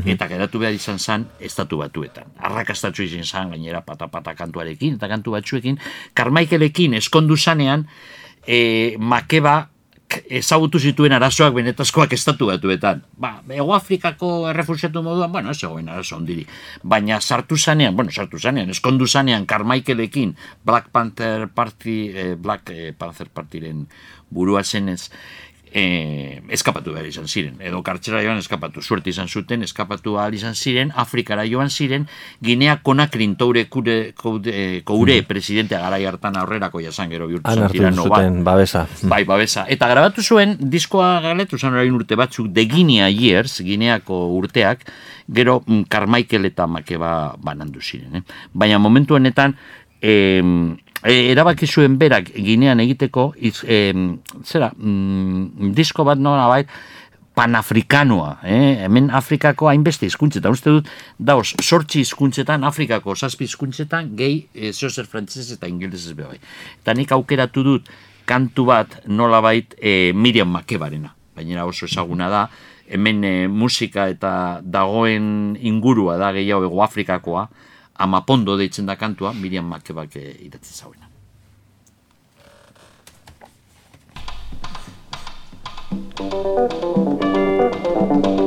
Eta geratu behar izan zan estatu batuetan. Arrakastatxo izan zan gainera pata-pata kantuarekin eta kantu batzuekin. Carmichaelekin eskondu zanean, e, Makeba ezagutu zituen arazoak benetazkoak estatu batuetan. Ba, Ego Afrikako errefusiatu moduan, bueno, ez zegoen arazo ondiri. Baina sartu zanean, bueno, sartu zanean, eskondu zanean Carmichaelekin Black Panther Party, eh, Black eh, Panther Partyren burua zenez, eh, eskapatu behar izan ziren, edo kartxera joan eskapatu, suerte izan zuten, eskapatu ahal izan ziren, Afrikara joan ziren, Ginea Konakrin toure kure, eh, koure presidentea garai hartan aurrerako jasan gero bihurtu zan hartu tirano zuten babesa. Bai, babesa. Eta grabatu zuen, diskoa galetu zen orain urte batzuk, The Guinea Years, Gineako urteak, gero mm, Carmichael eta Makeba banandu ziren. Eh? Baina momentu honetan, em, e, erabaki zuen berak Ginean egiteko, iz, em, zera, mm, disko bat nora bai, panafrikanoa, eh? hemen Afrikako hainbeste hizkuntzetan, uste dut, dauz, sortzi hizkuntzetan, Afrikako zazpi hizkuntzetan, gehi, e, zeozer frantzesez eta ingelesez be bai. Eta nik aukeratu dut, kantu bat nolabait e, Miriam Makebarena, baina oso ezaguna da, hemen e, musika eta dagoen ingurua da gehiago ego Afrikakoa, amapondo deitzen da kantua, Miriam Makebak idatzi zauena. Ah,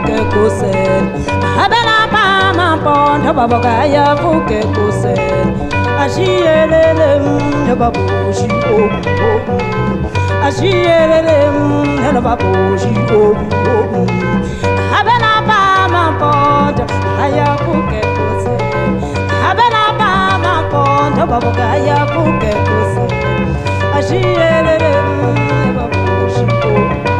vuke kuseni abelapha amampondo babokaya vuke kuseni ashiyelele mnde babushi obuobu. Ashiyelele mnde babushi obuobu. Abelapha amampondo aya vuke kuseni abelapha amampondo babokaya vuke kuseni ashiyelele mnde babushi obuobu.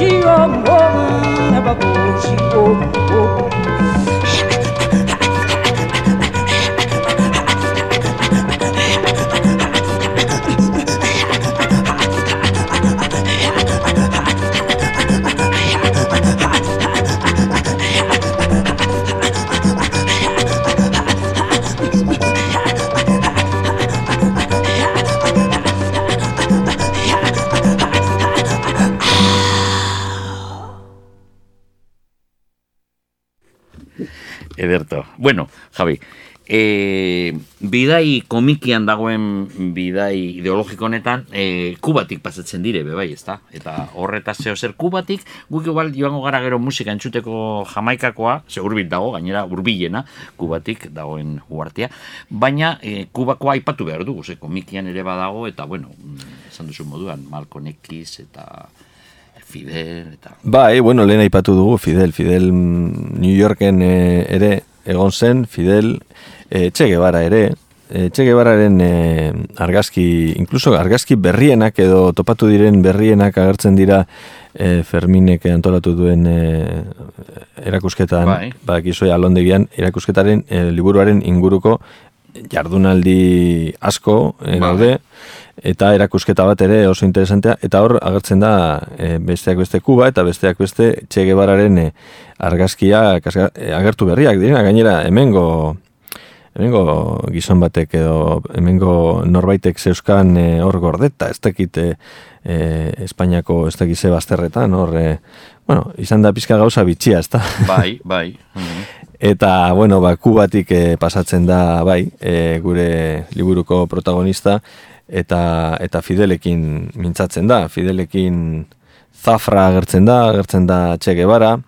she a woman of oh bullshit. Bidai komikian dagoen bidai ideologiko honetan e, kubatik pasatzen dire, be bai, ezta? Eta horretaz zeo zer kubatik, guk igual joango gara gero musika entzuteko jamaikakoa, ze hurbil dago, gainera hurbilena kubatik dagoen uartia, baina e, kubakoa aipatu behar dugu, ze komikian ere badago, eta bueno, mm, esan duzu moduan, Malcolm X eta Fidel, eta... Bai, bueno, lehen aipatu dugu Fidel, Fidel mm, New Yorken eh, ere egon zen, Fidel eh, Che Guevara ere, eh, Che Guevararen eh, argazki, incluso argazki berrienak edo topatu diren berrienak agertzen dira eh, Ferminek antolatu duen eh, erakusketan, Bai. bakizue alondegian, erakusketaren eh, liburuaren inguruko jardunaldi asko eh, Bai. daude, eta erakusketa bat ere oso interesantea, eta hor agertzen da eh, besteak beste Kuba eta besteak beste Che Guevararen eh, argazkia agertu berriak direna, gainera hemengo hemengo gizon batek edo hemengo norbaitek zeuskan eh, hor gordeta, ez dakit eh, Espainiako ez dakit ze bazterretan, hor, eh, bueno, izan da pizka gauza bitxia, ez da? Bai, bai. Eta, bueno, ba, kubatik eh, pasatzen da, bai, eh, gure liburuko protagonista, eta, eta Fidelekin mintzatzen da. Fidelekin Zafra agertzen da, agertzen da Che Guevara,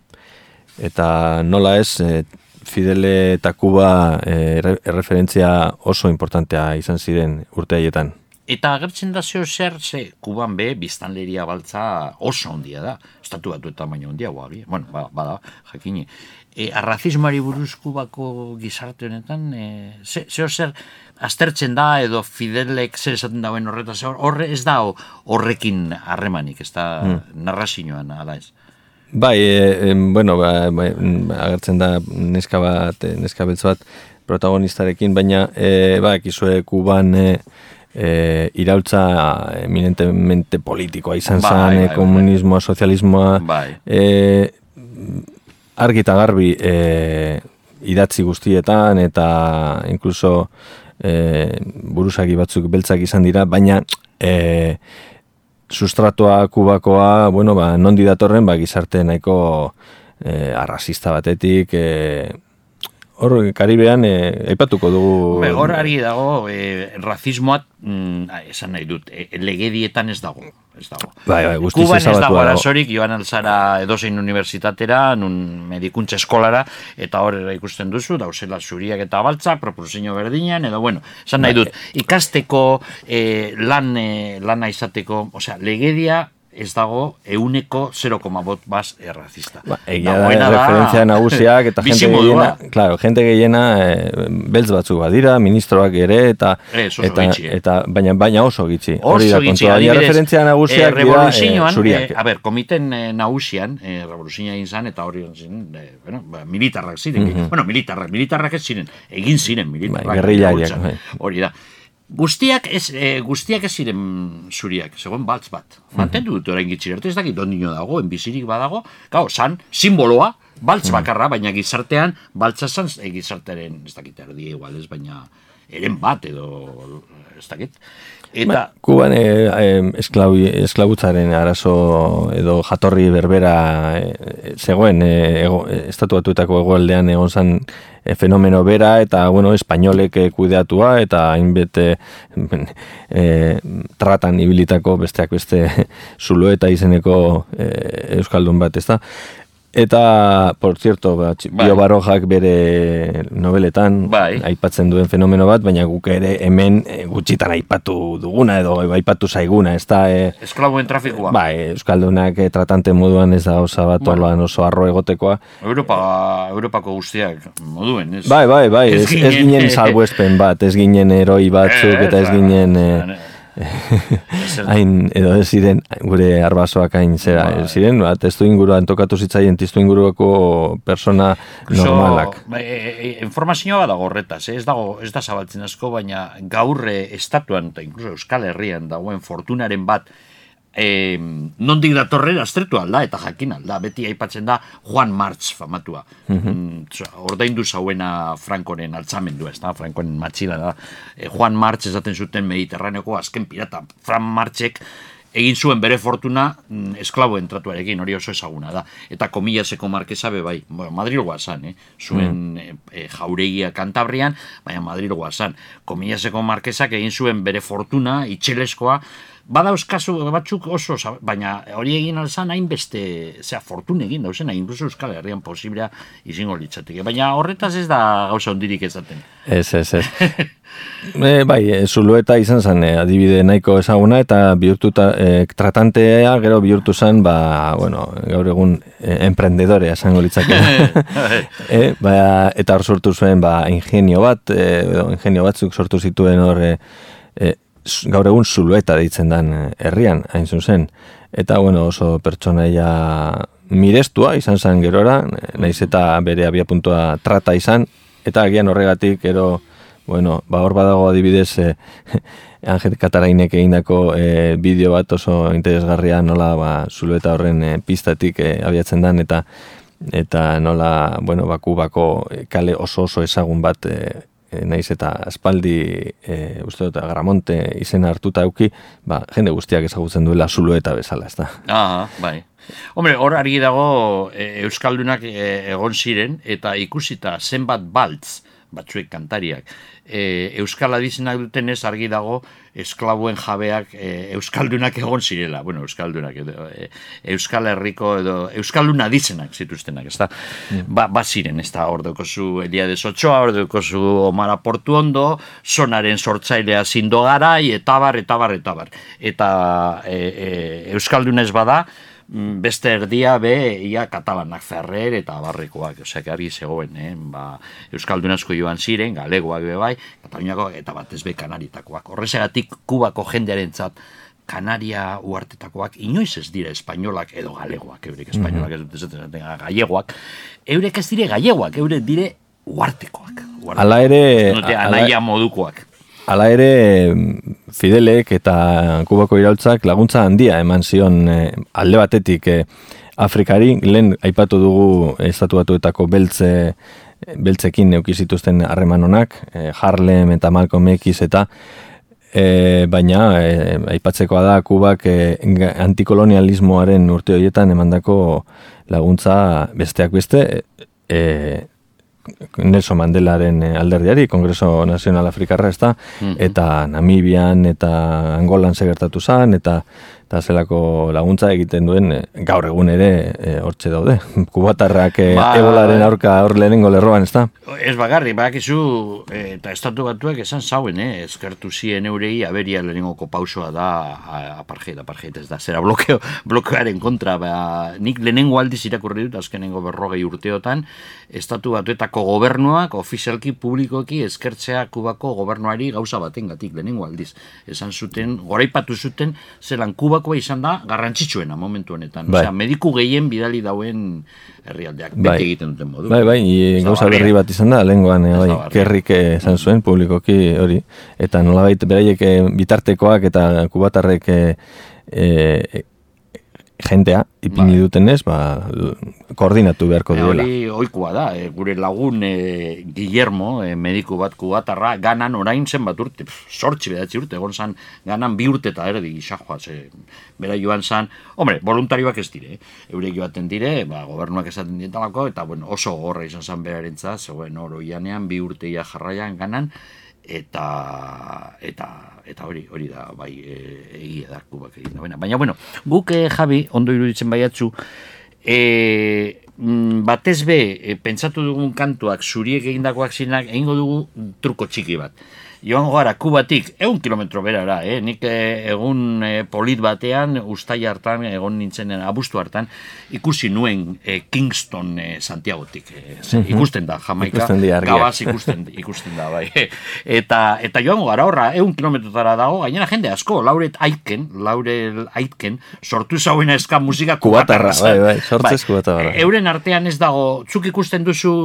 eta nola ez, eh, Fidele eta Kuba eh, erre- erreferentzia oso importantea izan ziren urte haietan. Eta agertzen da zeo zer, ze, kuban be, biztanleria baltza oso ondia da. Estatu batu eta baino ondia, guari. Bueno, ba- bada, jakini. E, arrazismoari buruz kubako gizarte honetan, e, ze, zeo zer, aztertzen da edo Fidelek zer esaten dauen horretaz, horre ez da ho- horrekin harremanik, ez da narrazioan, ala ez. Bai, e, bueno, ba, ba, mm, agertzen da neska bat, eh, neska beltz bat protagonistarekin, baina e, ba, ekizue Kuban e, e, iraultza eminentemente politikoa izan Bai, zen, bai, e, bai. komunismoa, sozialismoa, Bai. e, argi eta garbi e, idatzi guztietan eta inkluso e, buruzagi batzuk beltzak izan dira, baina e, sustratua kubakoa, bueno, ba, nondi datorren, ba, gizarte nahiko e, arrasista batetik, e, hor, Karibean, e, aipatuko dugu... Hor argi dago, e, razismoat, mm, esan nahi dut, e, legedietan ez dago. Ez dago. Bai, bai, guztiz Kuban ez dago arazorik, joan alzara edozein unibertsitatera, nun medikuntza eskolara, eta hor ikusten duzu, dauzela zuriak eta baltzak, proporzio berdinean, edo bueno, esan nahi dut, ikasteko eh, lan, eh, lana izateko, osea, legedia ez dago euneko 0,5 baz errazista. Ba, egia da, Dagoena referentzia nagusiak eta jente bizimodua. gehiena, claro, jente gehiena e, beltz batzuk badira, ministroak ere eta oso eta, eh. eta baina baina oso gitxi. Hori da kontua. Adibidez, referentzia nagusiak eh, dira eh, zuriak. eh, a ber, komiten eh, nagusian, eh, revoluzioa egin zan, eta hori zen, eh, bueno, ba, militarrak ziren. Bueno, militarrak, militarrak ez ziren, egin ziren militarrak. Bai, gerrillariak, reboltsan. bai. Hori da. Guztiak ez, eh, guztiak ez ziren zuriak, segon baltz bat. Mantendu dut orain gitxi arte, ez dakit ondino dago, enbizirik badago, gau, san, simboloa, baltz bakarra, baina gizartean, baltza zan, eh, gizartearen, ez dakit erdi igual ez, baina eren bat edo, ez dakit. Eta, Ba, Kuban e, esklabu, esklabutzaren arazo edo jatorri berbera e, zegoen e, ego, estatu batuetako egoaldean egon zen e, fenomeno bera eta bueno, espainolek e, kudeatua eta hainbet e, e, tratan ibilitako besteak beste zuloeta izeneko e, euskaldun bat, ezta? Eta, por cierto, ba, Bai. Bio Barojak bere nobeletan Bai. aipatzen duen fenomeno bat, baina guk ere hemen e, gutxitan aipatu duguna edo aipatu zaiguna, ez da, e, esklabuen trafikoa. bai, Euskaldunak e, tratante moduan ez da osa bat Bueno. oso arro egotekoa. Europa, Europako guztiak moduen, ez? Bai, bai, bai, ez, Ez ginen- salbuespen bat, ez ginen eroi batzuk eta ez ginen... E, hain, edo ez ziren gure arbasoak hain zera, Bai. ziren, ba, testu inguruan tokatu zitzaien testu inguruako persona Incluso, normalak. bai, e, e, informazioa dago horretaz, eh? ez dago, ez da zabaltzen asko, baina gaur eh, estatuan eta incluso Euskal Herrian dagoen fortunaren bat eh, nondik datorren aztertu alda eta jakin alda. Beti aipatzen da Juan March famatua. Mm, so- Ordaindu zauena Frankoren altzamendua, ez da, Frankoren matxila da. Eh, Juan March esaten zuten Mediterraneoko azken pirata. Fran Marchek egin zuen bere fortuna mm, esklaboen tratuarekin, hori oso ezaguna da. Eta komilaseko markesa be bai, bueno, Madrilgoa zan, eh? zuen e, e, jauregia kantabrian, baina Madrilgoa zan. Komilaseko markesak egin zuen bere fortuna, itxeleskoa, Badauz kasu batzuk oso, baina hori egin alzan hainbeste, zera, fortun egin dauzen, inkluso Euskal Herrian posiblea izango litzateke. Baina horretaz ez da gauza hondirik ezaten. Ez, ez, ez. e, bai, e, zulueta izan zen e, adibide nahiko ezaguna eta bihurtuta, e, tratantea gero bihurtu zen, ba, bueno, gaur egun e, emprendedorea esango litzake. e, ba, eta hor sortu zuen, ba, ingenio bat, e, edo ingenio batzuk sortu zituen hor, e, gaur egun zulueta deitzen dan e, herrian, hain zuzen. Eta, bueno, oso pertsonaia mirestua izan zen gerora, naiz eta bere abia puntua trata izan, eta agian horregatik, ero, bueno, ba hor badago adibidez, e, Angel Katarainek egindako e, bideo bat oso interesgarria nola ba, zulueta horren e, pistatik e, abiatzen dan, eta eta nola, bueno, bakubako e, kale oso oso ezagun bat e, e, naiz eta aspaldi e, uste dut Agramonte izena hartuta auki, ba, jende guztiak ezagutzen duela zulueta bezala, ez. Aha, bai. Hombre, hor argi dago e, Euskaldunak e, egon ziren, eta ikusita zenbat baltz, batzuek kantariak, e, Euskal adizenak dutenez argi dago esklabuen jabeak e, Euskaldunak egon zirela, bueno, Euskaldunak edo, e, Euskal Herriko edo Euskaldun adizenak zituztenak, ez da? Ba, ba ziren, ez da, hor zu Eliades Ochoa, hor zu Omar Portuondo, sonaren sortzailea zindo garai, etabar, etabar, etabar. Eta e, e, Euskaldun ez bada, beste erdia be ia katalanak ferrer eta barrekoak, osea, argi zegoen, eh? ba, Euskaldun asko joan ziren, galegoak be bai, Kataluniako eta batez be kanaritakoak. Horrezegatik kubako jendearentzat Kanaria uartetakoak inoiz ez dira espainolak edo galegoak, eurek espainolak ez dute esaten, esaten, gallegoak, eurek ez dire gallegoak, eurek dire uartekoak. uartekoak. Hala ere- Dute anaia modukoak. Hala ere, Fidelek eta Kubako iraultzak laguntza handia eman zion eh, alde batetik eh, Afrikari, lehen aipatu dugu estatu batuetako beltze, beltzekin neuki zituzten harreman honak, eh, Harlem eta Malcolm X eta E, baina e, aipatzekoa da Kubak e, antikolonialismoaren urte horietan emandako laguntza besteak beste e, Nelson Mandelaren eh, alderdiari, Kongreso Nazional Afrikarra, ez da, eta Namibian eta Angolan segertatu zan, eta, eta zelako laguntza egiten duen eh, gaur egun ere eh, hortxe daude. Kubatarrak eh, Ba- ebolaren aurka hor lehenengo lerroan, ez da? Ez bagarri, badakizu, eh, eta estatu batuak esan zauen, eh, eskertu zien eurei, aberia lehenengoko pausoa da a- apartheid, apartheid ez da, zera blokeo, blokeoaren kontra, ba, nik lehenengo aldiz irakurri dut, azkenengo berrogei urteotan, estatu batuetako gobernuak, ofizialki publikoki eskertzea kubako gobernuari gauza batengatik lehenengo aldiz. Esan zuten, goraipatu zuten, zelan kubakoa izan da garrantzitsuena momentu honetan. Bai. Osea, mediku gehien bidali dauen herrialdeak, Bai. beti egiten duten modu. Bai, bai, i, gauza berri bat izan da, lehengoan, eh, bai, kerrik esan zuen publikoki hori, eta nolabait beraiek eh, bitartekoak eta kubatarrek eh, eh, jentea ipini dutenez, ba, koordinatu beharko E, duela. hori oikoa da, e, gure lagun e, Guillermo, e, mediku bat kubatarra, ganan orain zen bat urte, pf, sortzi bedatzi urte, egon zan, ganan bi urte eta erdi isajoa, ze, bera joan zan, hombre, voluntarioak ez dire, eh? eurek joaten dire, ba, gobernuak esaten dietalako, eta bueno, oso gorra izan zan berarentza, zegoen oro ianean, bi urte ia jarraian ganan, eta eta eta hori hori da bai e, egia da kubak egin duena. Baina bueno, guk eh, Javi ondo iruditzen baiatzu e, batez be e, pentsatu dugun kantuak zuriek egindakoak zinak egingo dugu truko txiki bat. Joango gara kubatik egun kilometro berara, eh? nik eh, egun eh, polit batean, ustai hartan, egon nintzen abuztu hartan, ikusi nuen eh, Kingston eh, Santiagotik. Ze- ikusten da, Jamaika, Ikusten gabaz ikusten, ikusten da, bai. Eta, eta joango gara horra, egun kilometrotara dago, gainera jende asko, Lauret Aitken, Laurel Aitken, sortu zauena eska musika Kubatarra, bai, bai, sortzez kubatarra. e, Euren artean ez dago, zuk ikusten duzu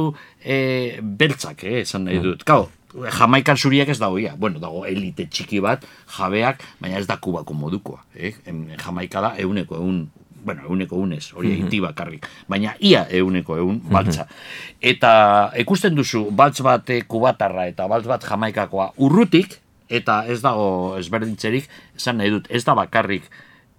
e, beltzak, eh, esan nahi dut. Kau, Jamaikan zuriak ez dago, ia. Bueno, dago elite txiki bat, jabeak, baina ez da kubako modukoa. Eh? Jamaika da euneko eun, bueno, euneko unez, hori mm bakarrik. Baina ia euneko eun baltza. Eta ikusten duzu, baltz bat kubatarra eta baltz bat jamaikakoa urrutik, eta ez dago ezberdintzerik, esan nahi dut, ez da bakarrik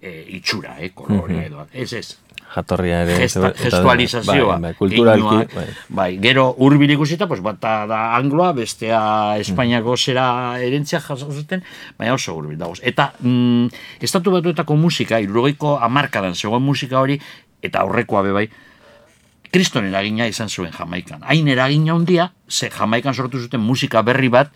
e, itxura, eh, kolorea edo. Ez, ez. Jatorria ere. Gesta, gestualizazioa. Bai, bai, kulturalki. Bai. bai, gero hurbil ikusita, pues, bata da angloa, bestea Espainiako zera erentzia zuten, baina oso hurbil dagoz. Eta mm, estatu batuetako musika, irurogeiko amarkadan zegoen musika hori, eta aurrekoa be bai, kriston eragina izan zuen Jamaikan. Hain eragina handia, ze Jamaikan sortu zuten musika berri bat,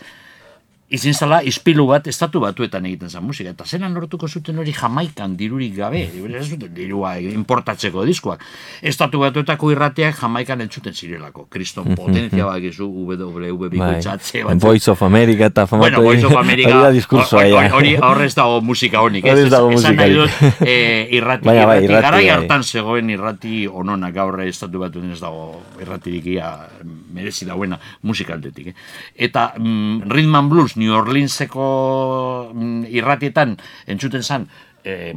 izin zala ispilu bat estatu batuetan egiten zen musika. Eta zelan lortuko zuten hori Jamaikan dirurik gabe, ez zuten dirua importatzeko diskoak. Estatu batuetako irrateak Jamaikan entzuten zirelako. Kriston potentzia bat gizu WW Bai. bikoitzatze bat. Voice of America eta famatu. Bueno, Voice of America, Hori da diskursoa, hori- hori ez dago musika honik. Hori ez dago musikarik. dut, eh, irrati, Baina bai, irrati, irrati, bai. hartan zegoen irrati onona gaur estatu batu ez dago irratirik ia merezi dauena musikaldetik. Eh? Eta mm, Rhythm and Blues New Orleanseko mm, irratietan entzuten zan eh,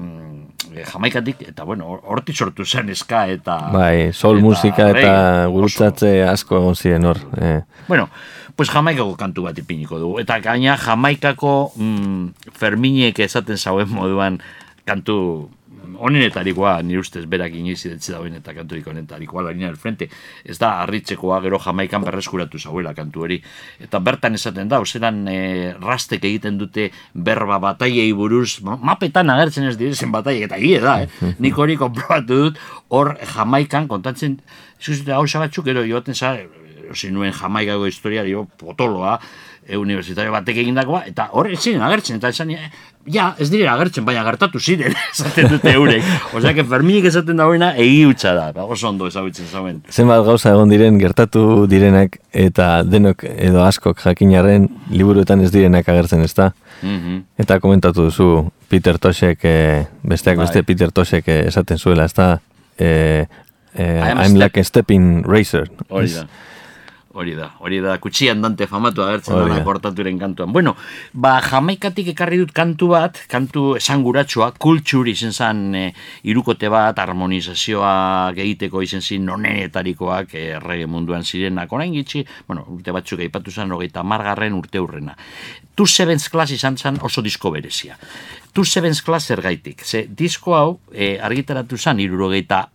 jamaikatik, eta bueno, hor- hortik sortu zen eska eta... Bai, soul eta musika eta gurutzatze asko egon ziren hor. Eh. Bueno, pues Jamaikako kantu bat ipiniko dugu. Eta gaina Jamaikako mm, Ferminek esaten zauen moduan kantu onenetarikoa, nire ustez berak inoiz idetzi dauen eta kanturik onenetarikoa larina del frente. Ez da harritzekoa gero Jamaikan berreskuratu zauela kantu hori. Eta bertan esaten da, zelan e, rastek egiten dute berba bataiei buruz, ma- mapetan agertzen ez direzen bataiek, eta gie da, eh? Nik hori konprobatu dut, hor Jamaikan kontatzen, zuzute hau batzuk, gero joaten za, erosi nuen jamaikako historiario potoloa, e, universitario batek egindakoa, eta hor ez ziren agertzen, eta esan, eh, ja, ez direla agertzen, baina gertatu ziren, esaten dute eurek. Osea, que Ferminik esaten dauena egi hutsa da, oso ondo ezagutzen zauen. Zenbat gauza egon diren gertatu direnak eta denok edo askok jakinarren liburuetan ez direnak agertzen ez da. Mhm. Eta komentatu duzu Peter Toshek, eh, besteak Bai. beste Peter Toshek eh, esaten zuela, ez da, eh, eh, am a I'm step- like a stepping racer. Hori da. Hori da, hori da, kutxian dante famatu agertzen Hori dela da. kortaturen kantuan. Bueno, ba, jamaikatik ekarri dut kantu bat, kantu esanguratsua, kultsur izen zen e, irukote bat, harmonizazioa egiteko izen zin nonenetarikoak e, errege munduan zirenak. Orain gitxi, bueno, urte batzuk aipatu zen, hogeita margarren urte hurrena. Two Sevens Class izan zen oso disko berezia. Two Sevens Class zergaitik. Ze disko hau e, argitaratu zen irurogeita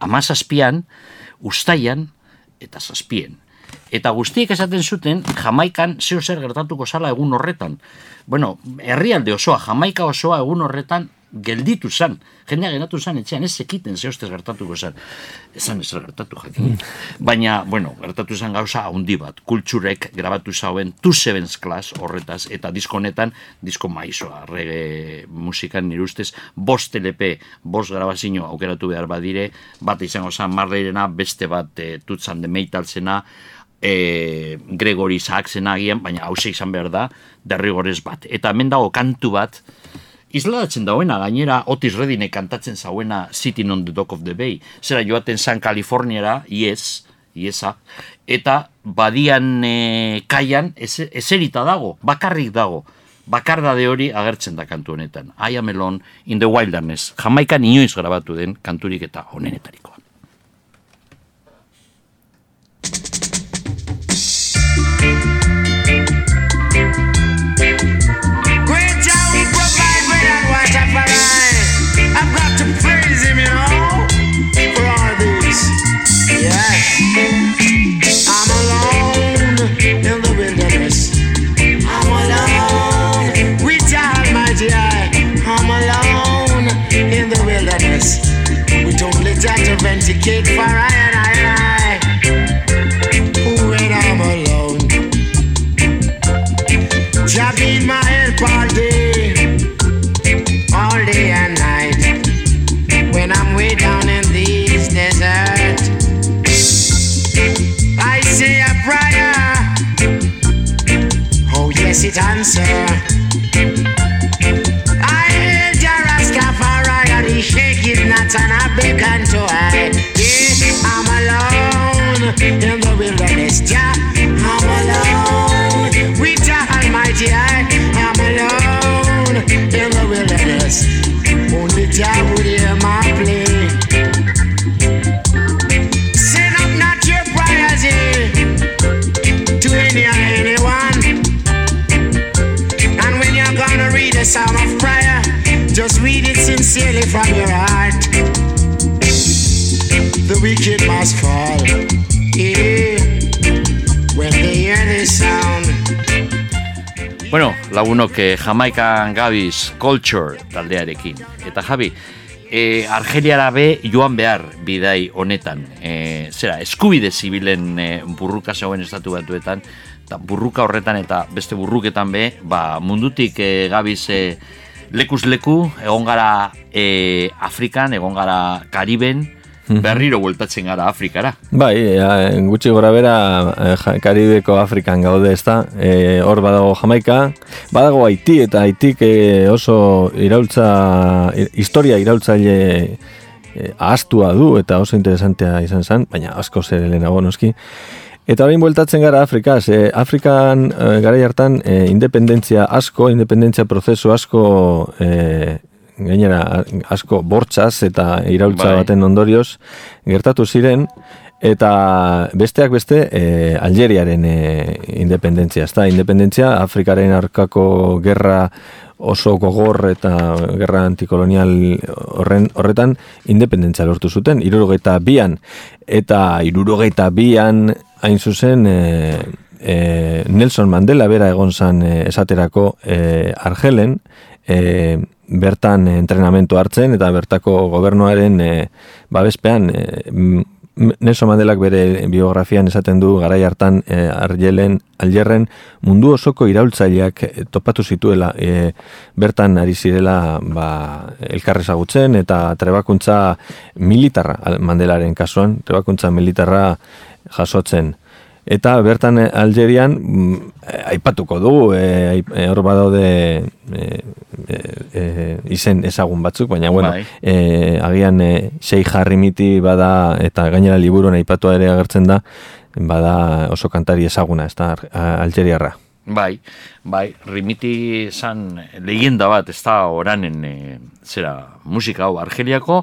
amazazpian, ustaian eta zazpien. Eta guztiek esaten zuten Jamaikan zeo zer gertatuko zala egun horretan. Bueno, herrialde osoa, Jamaika osoa egun horretan gelditu zan. Jendea geratu zan, etxean ez zekiten zehostez gertatuko zan. Ezan ez gertatu jakin. Baina, bueno, gertatu zan gauza handi bat. Kultsurek grabatu zauen Two Sevens Class horretaz, eta disko honetan, disko maizoa, rege musikan nire ustez, bost LP, bost grabazio aukeratu behar badire, bat izango zan Marleirena, beste bat e, tutzan de meitalzena, e, Gregory Saxena agian, baina hause izan behar da, derrigorez bat. Eta hemen dago kantu bat, Isladatzen dauena, gainera Otis Reddine kantatzen zauena Sitting on the Dock of the Bay. Zera joaten San Californiara, yes, yesa, eta badian e, kaian ez, eserita dago, bakarrik dago. Bakardade hori agertzen da kantu honetan. I am alone in the wilderness. Jamaikan inoiz grabatu den kanturik eta honenetarikoa. Eh, Jamaikan gabiz Culture taldearekin. Eta Javi, e, Argeliara be joan behar bidai honetan. E, zera, eskubide zibilen e, burruka zegoen estatu batuetan, eta burruka horretan eta beste burruketan be, ba, mundutik e, gabiz e, lekuz leku, egon gara e, Afrikan, egon gara Kariben, berriro bueltatzen gara Afrikara. Bai, gutxi gora bera eh, Karibeko Afrikan gaude ez da. Eh, hor badago Jamaika, badago Haiti eta Haitik eh, oso iraultza, historia iraultzaile eh, ahaztua du eta oso interesantea izan zen, baina asko zer lehenago noski. Eta orain bueltatzen gara Afrika, ze Afrikan e, garai hartan e, independentzia asko, independentzia prozesu asko e, gainera asko bortxaz eta iraultza Bai. baten ondorioz gertatu ziren eta besteak beste e, Algeriaren e, independentzia, ezta? Independentzia Afrikaren arkako gerra oso gogor eta gerra antikolonial horren horretan independentzia lortu zuten, irurogeita bian eta irurogeita bian hain zuzen e, e, Nelson Mandela bera egon zan e, esaterako e, Argelen e, bertan entrenamentu hartzen eta bertako gobernuaren e, babespean e, Nelson Mandelak bere biografian esaten du garai hartan e, Argelen, Algerren mundu osoko iraultzaileak eh, topatu zituela e, bertan ari zirela ba, elkarrezagutzen eta trebakuntza militarra Mandelaren kasuan, trebakuntza militarra jasotzen. Eta bertan eh, Algerian mm, eh, aipatuko dugu, eh, hor badaude eh, eh, eh, izen ezagun batzuk, baina bueno, Bai. eh, agian eh, Sheikh Harrimiti bada eta gainera liburuan aipatua ere agertzen da, bada oso kantari ezaguna, ez da, Algeriarra. Bai, bai, rimiti zan leyenda bat, ez da oranen, e, zera, musika hau, Argeliako,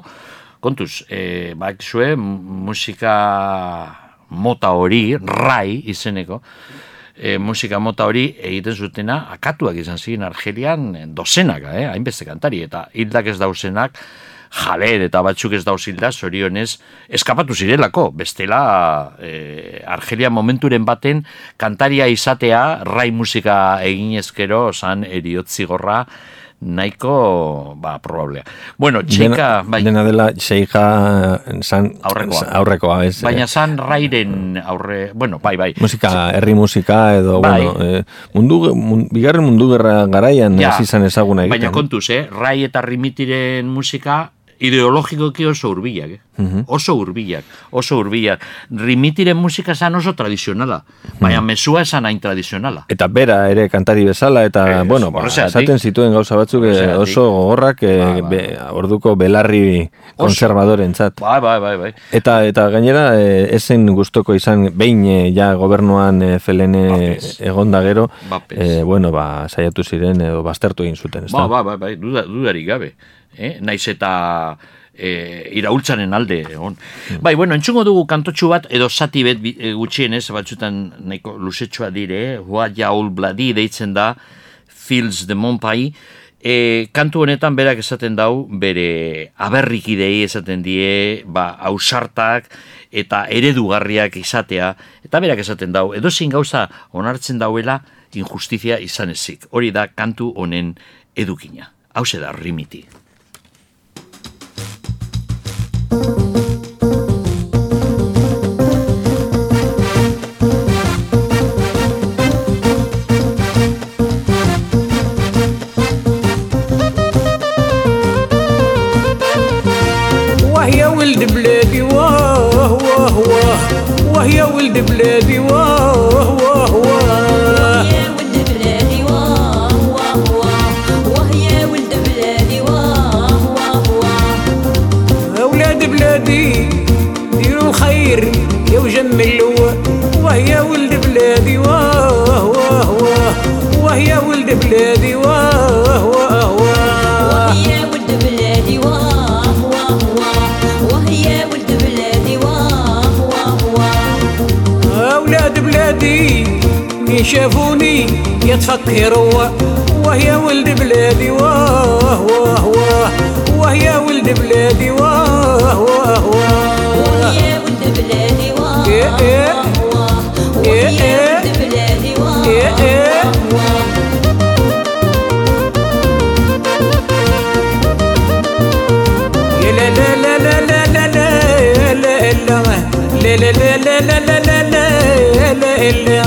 kontuz, e, bak zue, musika mota hori, rai izeneko, e, musika mota hori egiten zutena akatuak izan ziren Argelian eh, dozenaka, eh, hainbeste kantari, eta hildak ez dauzenak, jaler eta batzuk ez dauz hilda, zorionez, eskapatu zirelako, bestela e, Argelia momenturen baten kantaria izatea, rai musika eginezkero, zan eriotzigorra, nahiko, ba, probablea. Bueno, txeka, bai, Dena dela Sheikha san, Aurrekoa. aurrekoa, ez? baina eh, zan rairen aurre, bueno, bai, bai. musika, herri musika edo, Bai. bueno, eh, mundu, mun, bigarren mundu gerra garaian Ja, izan ezaguna egiten. Baina kontuz, eh? Rai eta rimitiren musika ideologikoki oso hurbilak, eh? Mhm. Oso hurbilak, oso hurbilak. Rimitiren musika esan oso tradizionala, baina mesua esan hain tradizionala. Eta bera ere kantari bezala, eta, Ez, bueno, ba, esaten zituen gauza batzuk eh, oso gogorrak eh, Bai, bai, be- orduko belarri konservadorentzat. Bai, bai, bai, bai. Eta eta gainera eh, ezen gustoko izan behin eh, ja gobernuan eh, felene egonda gero, eh, bueno, ba, saiatu ziren edo baztertu egin zuten? Ba, ba, ba, bai, duda, dudarik gabe. Eh? Naiz eta e, iraultzaren alde egon. Bai, bueno, entzungo dugu kantotxu bat, edo zati bet e, gutxienez, batzutan nahiko luzetxoa dire, hoa jaul bladi deitzen da, Fields de Monpai, e, kantu honetan berak esaten dau, bere aberrikidei esaten die, ba, ausartak, eta eredugarriak izatea, eta berak esaten dau, edozein gauza onartzen dauela, injustizia izan ezik. Hori da kantu honen edukina. Hau da rimiti. شافوني يتفكروا وهي ولد بلادي واه واه واه وهي ولد بلادي واه واه واه يا ولد بلادي واه إيه إيه واه إيه إيه ولد بلادي واه إيه إيه يا لا لا لا لا لا لا لا لا لا لا لا لا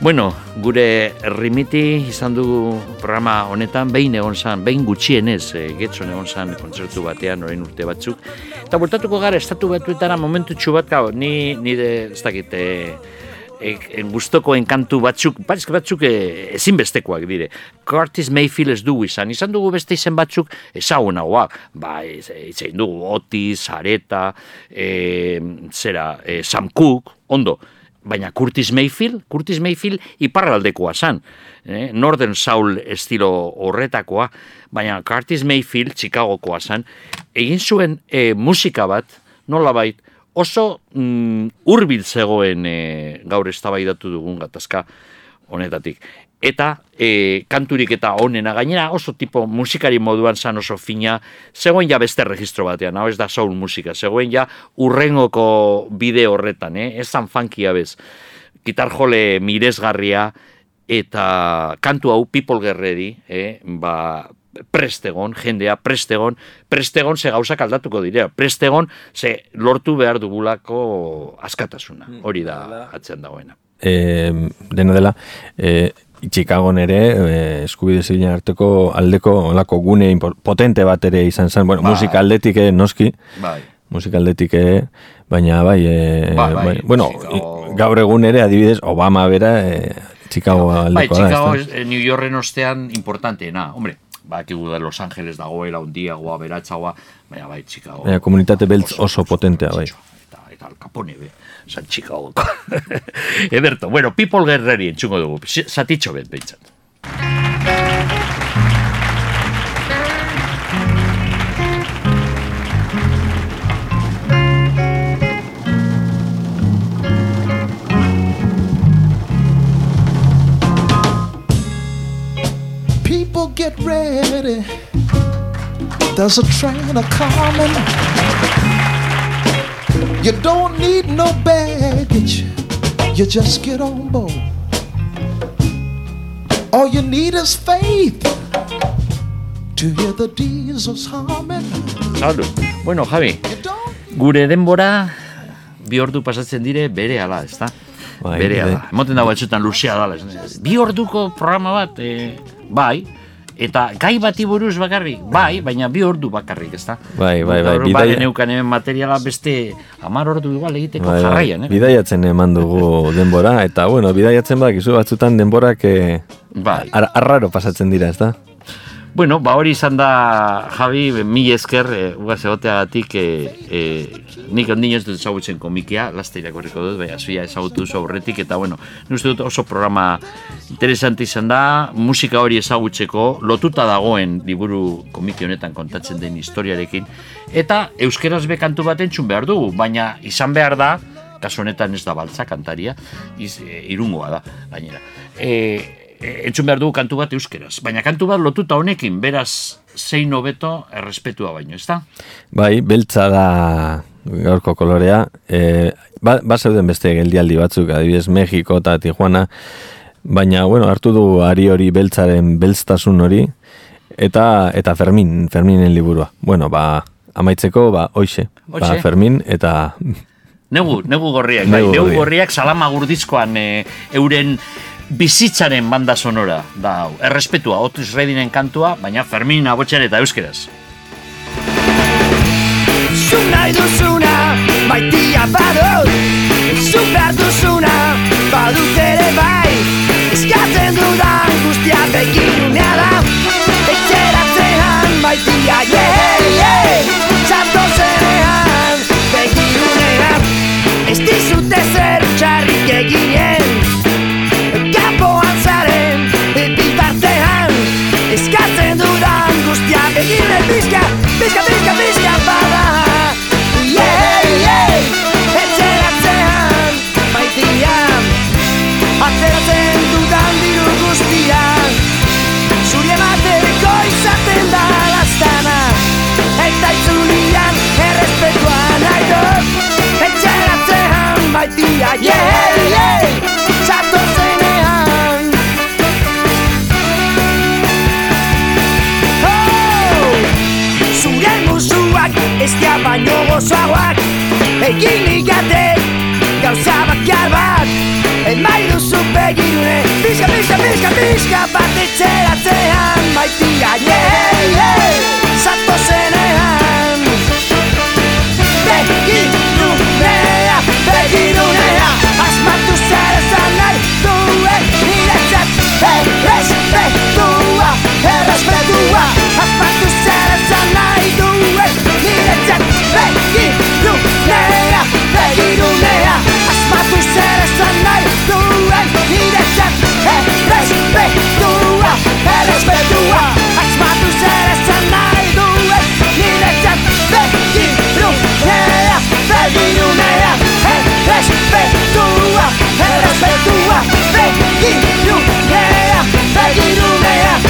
Bueno, gure rimiti izan dugu programa honetan behin egon zan, behin gutxienez e, getxon egon zan kontzertu batean orain urte batzuk. Eta bultatuko gara estatu batuetara momentu bat, gau, ni, ni de, ez dakit, e, e, e, gustoko enkantu batzuk, batzuk batzuk e, ezinbestekoak dire. Curtis Mayfield ez dugu izan, izan dugu beste izen batzuk ezagunagoak, ba, itzein dugu Otis, Areta, e, zera, e, Sam Cooke, ondo, baina Curtis Mayfield, Curtis Mayfield iparraldekoa zan, eh? Northern Soul estilo horretakoa, baina Curtis Mayfield Chicagokoa zan, egin zuen eh, musika bat, nolabait, oso mm, hurbil zegoen eh, gaur eztabaidatu dugun gatazka honetatik. Eta e, kanturik eta onena gainera oso tipo musikari moduan zan oso fina, zegoen ja beste registro batean, hau ez da soul musika, zegoen ja urrengoko bide horretan, eh? ez zan funkia bez. Gitar jole miresgarria eta kantu hau people gerreri, eh? ba, prestegon, jendea prestegon, prestegon ze gauzak aldatuko dira, prestegon ze lortu behar dugulako askatasuna, hori da atzean dagoena. e, dena dela, e, Chicagon ere, e, eskubide zibilen arteko aldeko olako gune potente bat ere izan zen, bueno, Bai. musika aldetik eh, noski, Bai. musika aldetik eh, baina bai, e, Bai, bai, bueno, Chicago- gaur egun ere adibidez Obama bera e, Chicago Bai, aldekoa da, Chicago, eh, New Yorken ostean importanteena, hombre, bakigu da Los Angeles dagoela undiagoa, beratzagoa, baina bai, Chicago. Baina komunitate beltz oso potentea, bai. Eta, eta Al Capone, be, Ederto, bueno, People entzungo dugu, bet. People get ready. There's a train a coming. You don't need no baggage. You just get on board. All you need is faith to hear the diesels humming. Salud. Bueno, Javi, gure denbora bi ordu pasatzen dire bere ala, ezta? Bai, bere bai. ala. Emoten dago batzutan luzea dala. Bi orduko programa bat, e, bai, eta gai bati buruz bakarrik, bai, baina bi ordu bakarrik, ezta? Bai, bai, bai, bidaia- bai, neukan hemen materiala beste hamar ordu igual egiteko Bai, bai, jarraian, eh? Bidaiatzen eman dugu denbora, eta bueno, bidaiatzen badakizu batzutan denborak eh, Bai. ar arraro pasatzen dira, ezta? Bueno, ba hori izan da, Javi, mi esker, e, ugaz egoteagatik, e, e, nik ondino ez dut ezagutzen komikia, laste irakurriko dut, baina zuia ezagutu zu aurretik, eta bueno, uste dut oso programa interesante izan da, musika hori ezagutzeko, lotuta dagoen liburu komiki honetan kontatzen den historiarekin, eta euskeraz bekantu bat entzun behar dugu, baina izan behar da, kasu honetan ez da baltza kantaria, iz, e, irungoa da, gainera. E, entzun behar dugu kantu bat euskeraz, baina kantu bat lotuta honekin, beraz, zein hobeto errespetua baino, ezta? Bai, beltza da gaurko kolorea. E, ba, ba zeuden beste geldialdi batzuk, adibidez Mexiko eta Tijuana, baina, bueno, hartu du ari hori beltzaren beltztasun hori, eta eta Fermin, Ferminen liburua. Bueno, ba, amaitzeko, ba, hoxe, ba. Fermin, eta Negu, negu gorriak, bai, Negu negu gorriak. gorriak salama gurdizkoan e, euren bizitzaren banda sonora da hau. Errespetua, Otis Reddinen kantua, baina Fermin abotxan eta euskeraz. Zu nahi duzuna, maitia badut Zu behar duzuna, badut ere bai Eskatzen dudan guztia begirunea da Etxeratzean maitia, yeah, yeah guztia Yei, yei, txato zenean. Oh, zure musuak ez dia baino gozoagoak. Egin ikate gauza bakiar bat. Emai duzu begirune Pizka, pizka, pizka, pizka bat etxeratzean. Maitia, yei, yeah, yeah. yei I Errespetua, begirunea, begirunea beki